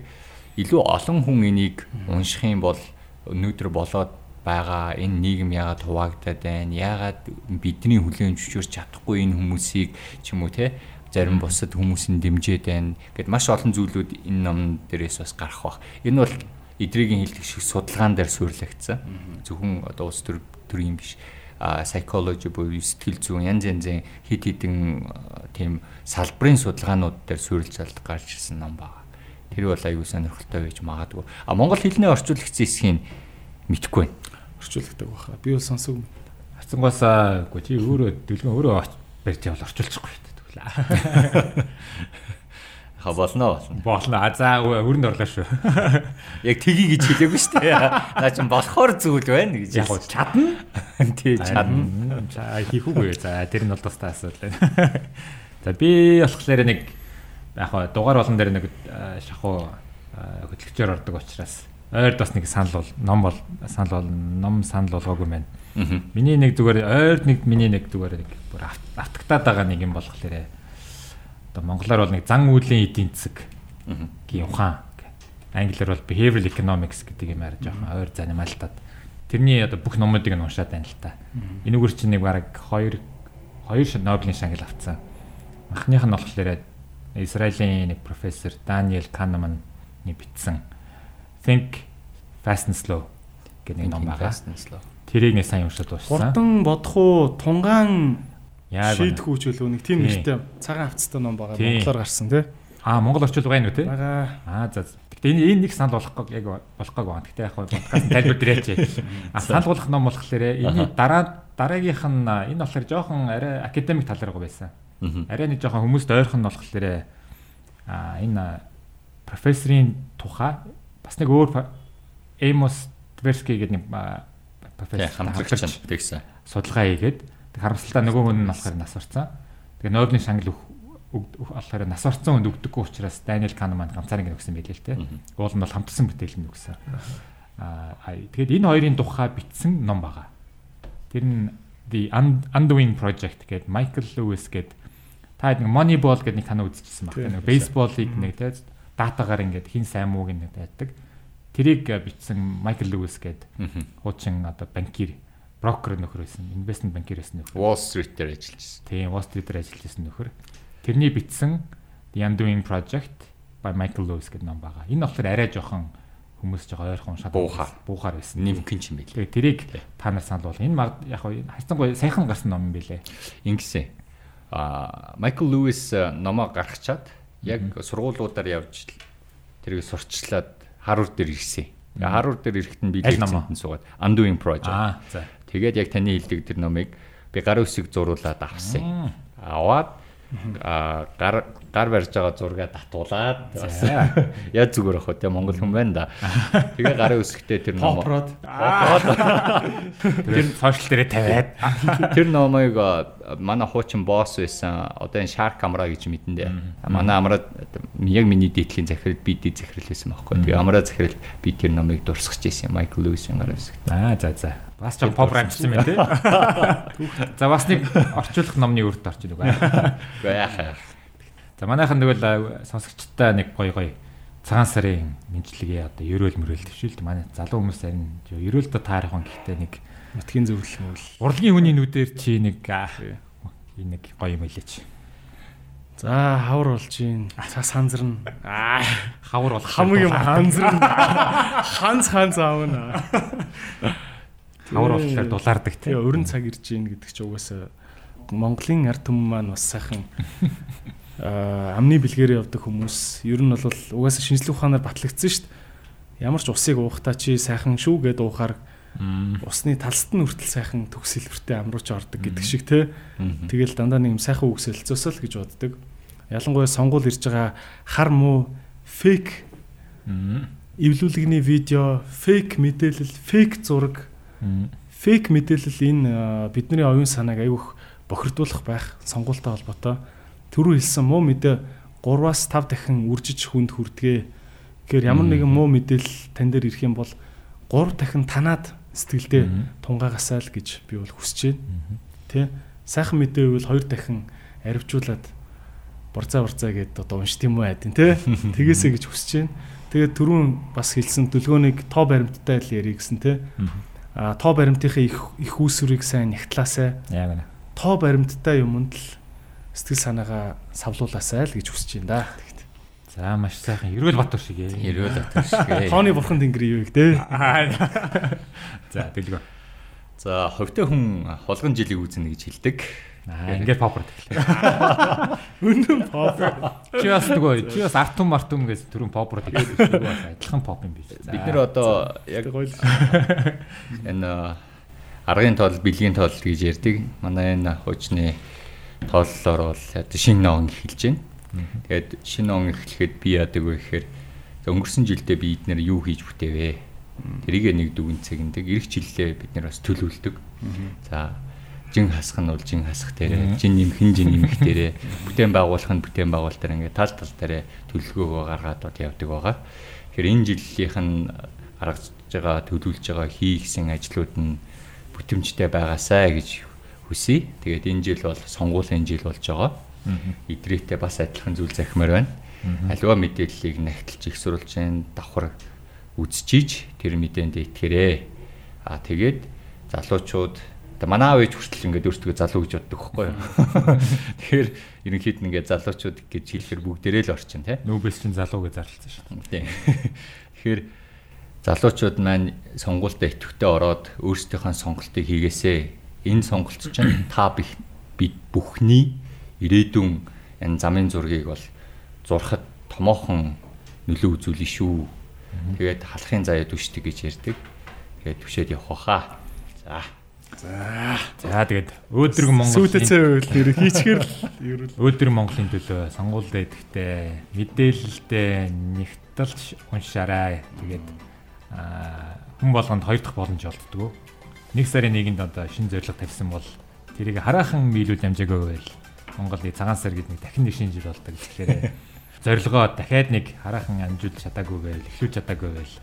илүү олон хүн энийг унших юм бол өнөөдөр болоод байгаа энэ нийгэм яагаад хуваагдаад байна? Яагаад бидний хүлээн зөвшөөрч чадахгүй энэ хүмүүсийг ч юм уу те зарим бусад хүмүүсийн дэмжээд байна гэд маш олон зүйлүүд энэ ном дээрээс бас гарах бах. Энэ бол эдрийн хэлдэг шиг судалгаан дээр суйрлагдсан. Зөвхөн одоо улс төр төрийн биш а psychology буюу сэтгэл зүйн янз янзын хид хідэн тийм салбарын судалгаанууд дээр суйрлж залд гарч ирсэн ном байна. Тэр бол аюу сонирхолтой байж магадгүй. А монгол хэлний орчуулагчсан хэсгийг мэдхгүй байна. Орчуулагдаг баха. Би бол сонсог. Хацангуусаа үгүй чи өөрөө дэлгэн өөрөө барьж явал орчуулчихгүй гэдэг. Ха болно болно. Болно. А за өрөнд орлоо шүү. Яг тгий гэж хэлээгүй шүү дээ. Наа чин болохоор зүйл байна гэж. Яг чадна. Тий чадна. За хийх үгүй. За тэр нь бол тустай асуудал байна. За би болохоор нэг яг дугаар болон дээр нэг шахуу хөтлөгчөөр ордог учраас ойрд бас нэг санал бол ном бол санал бол ном санал болгоогүй байна. Миний нэг зүгээр ойрд нэг миний нэг зүгээр нэг бүр автагтаад байгаа нэг юм болохоор одоо монголоор бол нэг зан үйлийн эдийн засаг гэх ухаан англиар бол behavioral economics гэдэг юм арай жоохон ойр занимаалтаад тэрний одоо бүх номуудыг нь уншаад байна л та. Энэгээр чинь нэг бараг 2 2 Нобелийн шагнал авцсан. Анхных нь болохоор Израилийн нэг профессор Даниэл Канеман-ны бичсэн. Think Fast and Slow гэх нэг ном байгаа. Тэрийг нэг сайн уншаад дууссан. Хурдан бодох уу, тунгаан шийдэх үчил нэг тийм нэртэй цагаан авцтай ном байгаа монголоор гарсан тий. Аа монгол орчуул байгаа нү тий. Бага. Аа за. Гэтэ энэ энэ нэг санал болохгүй яг болохгүй байна. Гэтэ яг подкаст тайлбар дээрээч. А санал болох ном болохоор энэ дараа дараагийнх нь энэ болохоор жоохон арай академик тал руу байсан. Арай нэг жоохон хүмүүст ойрхон нь болохоор а энэ профессорын тухай бас нэг өөр Эймос Тверски гэдэг нэг профессор хамтрагч тэгсэн судалгаа хийгээд харамсалтай нөгөө хүн нь болохоор нас орцсон. Тэгээ Нобелийн шангал болохоор нас орцсон хүнд өгдөггүй учраас Даниэл Канеман ганцаар ингэ өгсөн байлээ л те. Уул нь бол хамтсан бүтээл нь өгсөн. Аа тэгээд энэ хоёрын тухай бичсэн ном байгаа. Тэр нь The Undoing Project гэдэг Michael Lewis гэдэг та нэг Moneyball гэдэг нэг танаа үзчихсэн баг. Нэг бейсболыг нэг те датагаар ингээд хин сайн мууг нэг байдаг. Тэрийг бичсэн Michael Lewis гэдэг хуучин одоо банкир брокер нөхөр байсан. Investment banker байсан нөхөр. Wall Street дээр ажиллаж байсан. Тийм, Wall Street дээр ажиллаж байсан нөхөр. Тэрний бичсэн The Undoing Project by Michael Lewis гэдэг ном байгаа. Энэ болохоор арай жоохон хүмүүс жоо ойрхон уншаад Буухаар. буухаар байсан. Нимхэн ч юм байл. Тэгээ тэрийг та нар санал бол энэ маг яг хайцангуй сайхан гарсан ном юм байлээ. Ингэсэн. А Майкл Луис номоо гаргачаад яг сургуулиудаар явж тэрийг сурчлаад Харвард дээр ирсэн. Харвард дээр ирэхэд нь би лекцэнд суугаад Undoing Project. Тэгээд яг таны хэлдэг тэр номыг би гар үсэг зуруулаад авсан. Аваад гар гар барьж байгаа зургаа татуулаад яа зүгээр ах вэ те монгол хүн байна да. Тэгээ гарын үсгтээ тэр ном. Тэр сошиал дээрээ тавиад тэр номыг манай хуучин босс байсан одоо энэ Shark Camera гэж мэдэндээ. Манай амраад яг миний дээдлийн захирал бид захирал байсан байхгүй. Тэгээ амраа захирал би тэр номыг дурсгаж ирсэн Майкл Луисийн гар үсэг. Аа за за. Бас ч pop рамчсан байна тий. За бас нэг орчуулах номны үрд орж ирэх байна. Гэхдээ яах вэ? За манайхан тэгвэл а, сонсогчдаа нэг гоё гоё цагаан сарын мэдлэгээ одоо ерөөл мөрөөл төвшүүлт манай залуу хүмүүс харин ерөөл дэ таарах гэхдээ нэг Нутгийн зөвлөл мөвл. урлагийн хүний нүдээр чи нэг нэг гоё юм хэлээч. За хавар болж гин. Цас ханзарна. Аа Хавар бол хамаг юм ханзарна. Ханц ханц аавна. хавар болохоор дулаардаг тий. Тэгээ өрн цаг ирж гин гэдэг чи угаасаа Монголын ард түмэн маань бас сайхан амны бэлгээр явдаг хүмүүс ер нь бол угаасаа шинжлэх ухаанаар батлагдсан шүү дээ. Ямар ч усыг уухтаа чи сайхан шүү гэдээ уухаар усны талст нь хүртэл сайхан төгс хэлбэртэй амрууч ордог гэдэг шиг те. Тэгэл дандаа нэг юм сайхан үгс хэлцөөсөл гэж боддог. Ялангуяа сонгуул ирж байгаа хар муу фейк эвлүүлэгний видео, фейк мэдээлэл, фейк зураг, фейк мэдээлэл энэ а, бидний оюун санааг айгүйх бохирдуулах байх сонгуультай холбоотой. Түрүү хэлсэн муу мэдээ 3-аас 5 дахин үржиж хүнд хүрдгээ. Тэгэхээр ямар нэгэн муу мэдээлэл тань дээр ирэх юм бол 3 дахин танаад сэтгэлдээ тунгаагасаа л гэж би бол хүсэж байна. Тэ? Сайхан мэдээ бол 2 дахин аривжуулаад борцаа борцаа гэдээ одоо уншд юм уу айдин тэ? Тэгээсэй гэж хүсэж байна. Тэгээд түрүүн бас хэлсэн төлгөөнийг тоо баримттай л ярих гэсэн тэ? А тоо баримтынхаа их их үүсвэрийг сайн нягтлаасай. Яг үнэ. Тоо баримттай юмд л сэтгэл санаагаа савлуулаасай л гэж хүсэж байна да. Тэгт. За маш сайхан Эрүүл Батөр шиг ээ. Хэрвээ дотор шиг. Тооны бурхан тэнгэр юу их те. За дэлгөө. За ховтой хүн холгон жилиг үүснэ гэж хэлдэг. Аа ингээд попор тэглээ. Үнэн pop. Чи бас нөгөө чи бас артум мартум гэж түрүүн попор тэглээ. Адилхан поп юм биш. Бид нэр одоо яг Гоё. энэ аргын тоол, бэлгийн тоол гэж ярьдаг. Манай энэ хуучны тооллоор бол шинэ он эхэлж байна. Тэгээд шинэ он эхлэхэд би яадаг вэ гэхээр өнгөрсөн жилдээ би эднэр юу хийж бүтээвэ. Тэрийг нэг дүгэн цэгэндэг. Ирэх жилдээ бид нэр бас төлөвлөдөг. За жин хасах нь бол жин хасах дээрээ, жин нэмэх нь жин нэмэх дээрээ, бүтээн байгуулах нь бүтээн байгуулалт дээр ингээд тал тал дээрээ төлөвлөгөөгөө гаргаад бол явдаг байгаа. Тэгэхээр энэ жилийнх нь гаргаж байгаа төлөвлөж байгаа хийгсэн ажлууд нь бүтэмжтэй байгаасай гэж хүсье. Тэгээд энэ жил бол сонгуулийн жил болж байгаа. Идрээтэй бас адилхан зүйл захимаар байна. Аливаа мэдээллийг нахталж их сурулж जैन давхар үзчихийж тэр мэдээнд итгэрээ. Аа тэгээд залуучууд одоо манай аав ээж хүртэл ингээд өөртөө залуу гэж боддог юу. Тэгэхээр ерөнхийд нь ингээд залуучууд гэж хэлэхээр бүгдээрээ л орчин тий. Нүүбэс чин залуу гэж зарласан шүү дээ. Тэгэхээр залуучууд маань сонгуультай идэвхтэй ороод өөрсдийнхөө сонголтыг хийгээсэй. Энэ сонголт чинь та бид бүхний ирээдүйн энэ замын зургийг бол зурхад томоохон нөлөө үзүүлнэ шүү. Тэгээд халахын заяа түшдэг гэж ярьдаг. Тэгээд түшээд явах баха. За. За тэгээд өөдрөг Монголын Сүйтэцээ үйл нэр хийчихэр л ерөөл. өөдрөг Монголын төлөө сонгуульд идэхтэй мэдээлэлтэй нэгтэлж уншаарай. Тэгээд аа хүн болгонд хоёр дахь боломж олддог. Нэг сарын нэгэнд одоо шинэ зорилго тавьсан бол тэрийг хараахан биелүүл амжаагүй байл. Монголын цагаан сар гэдэг нэг дахин нэг шинэ жил болдог. Тэгэхээр зорилгоо дахиад нэг хараахан амжуулж чадаагүй байл, эхлүүлж чадаагүй байл.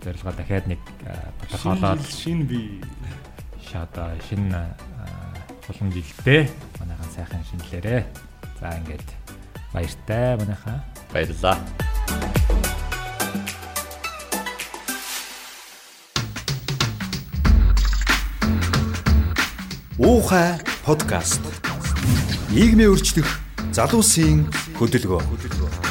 Зорилгоо дахиад нэг аа, тодорхойлоод Шин би шада шинэ булан жилдээ манайхан сайхан шинэлэрээ. За ингээд баяртай манайхаа. Баярлалаа. Уухай подкаст. Нийгмийн өөрчлөх залуусын хөдөлгөөн.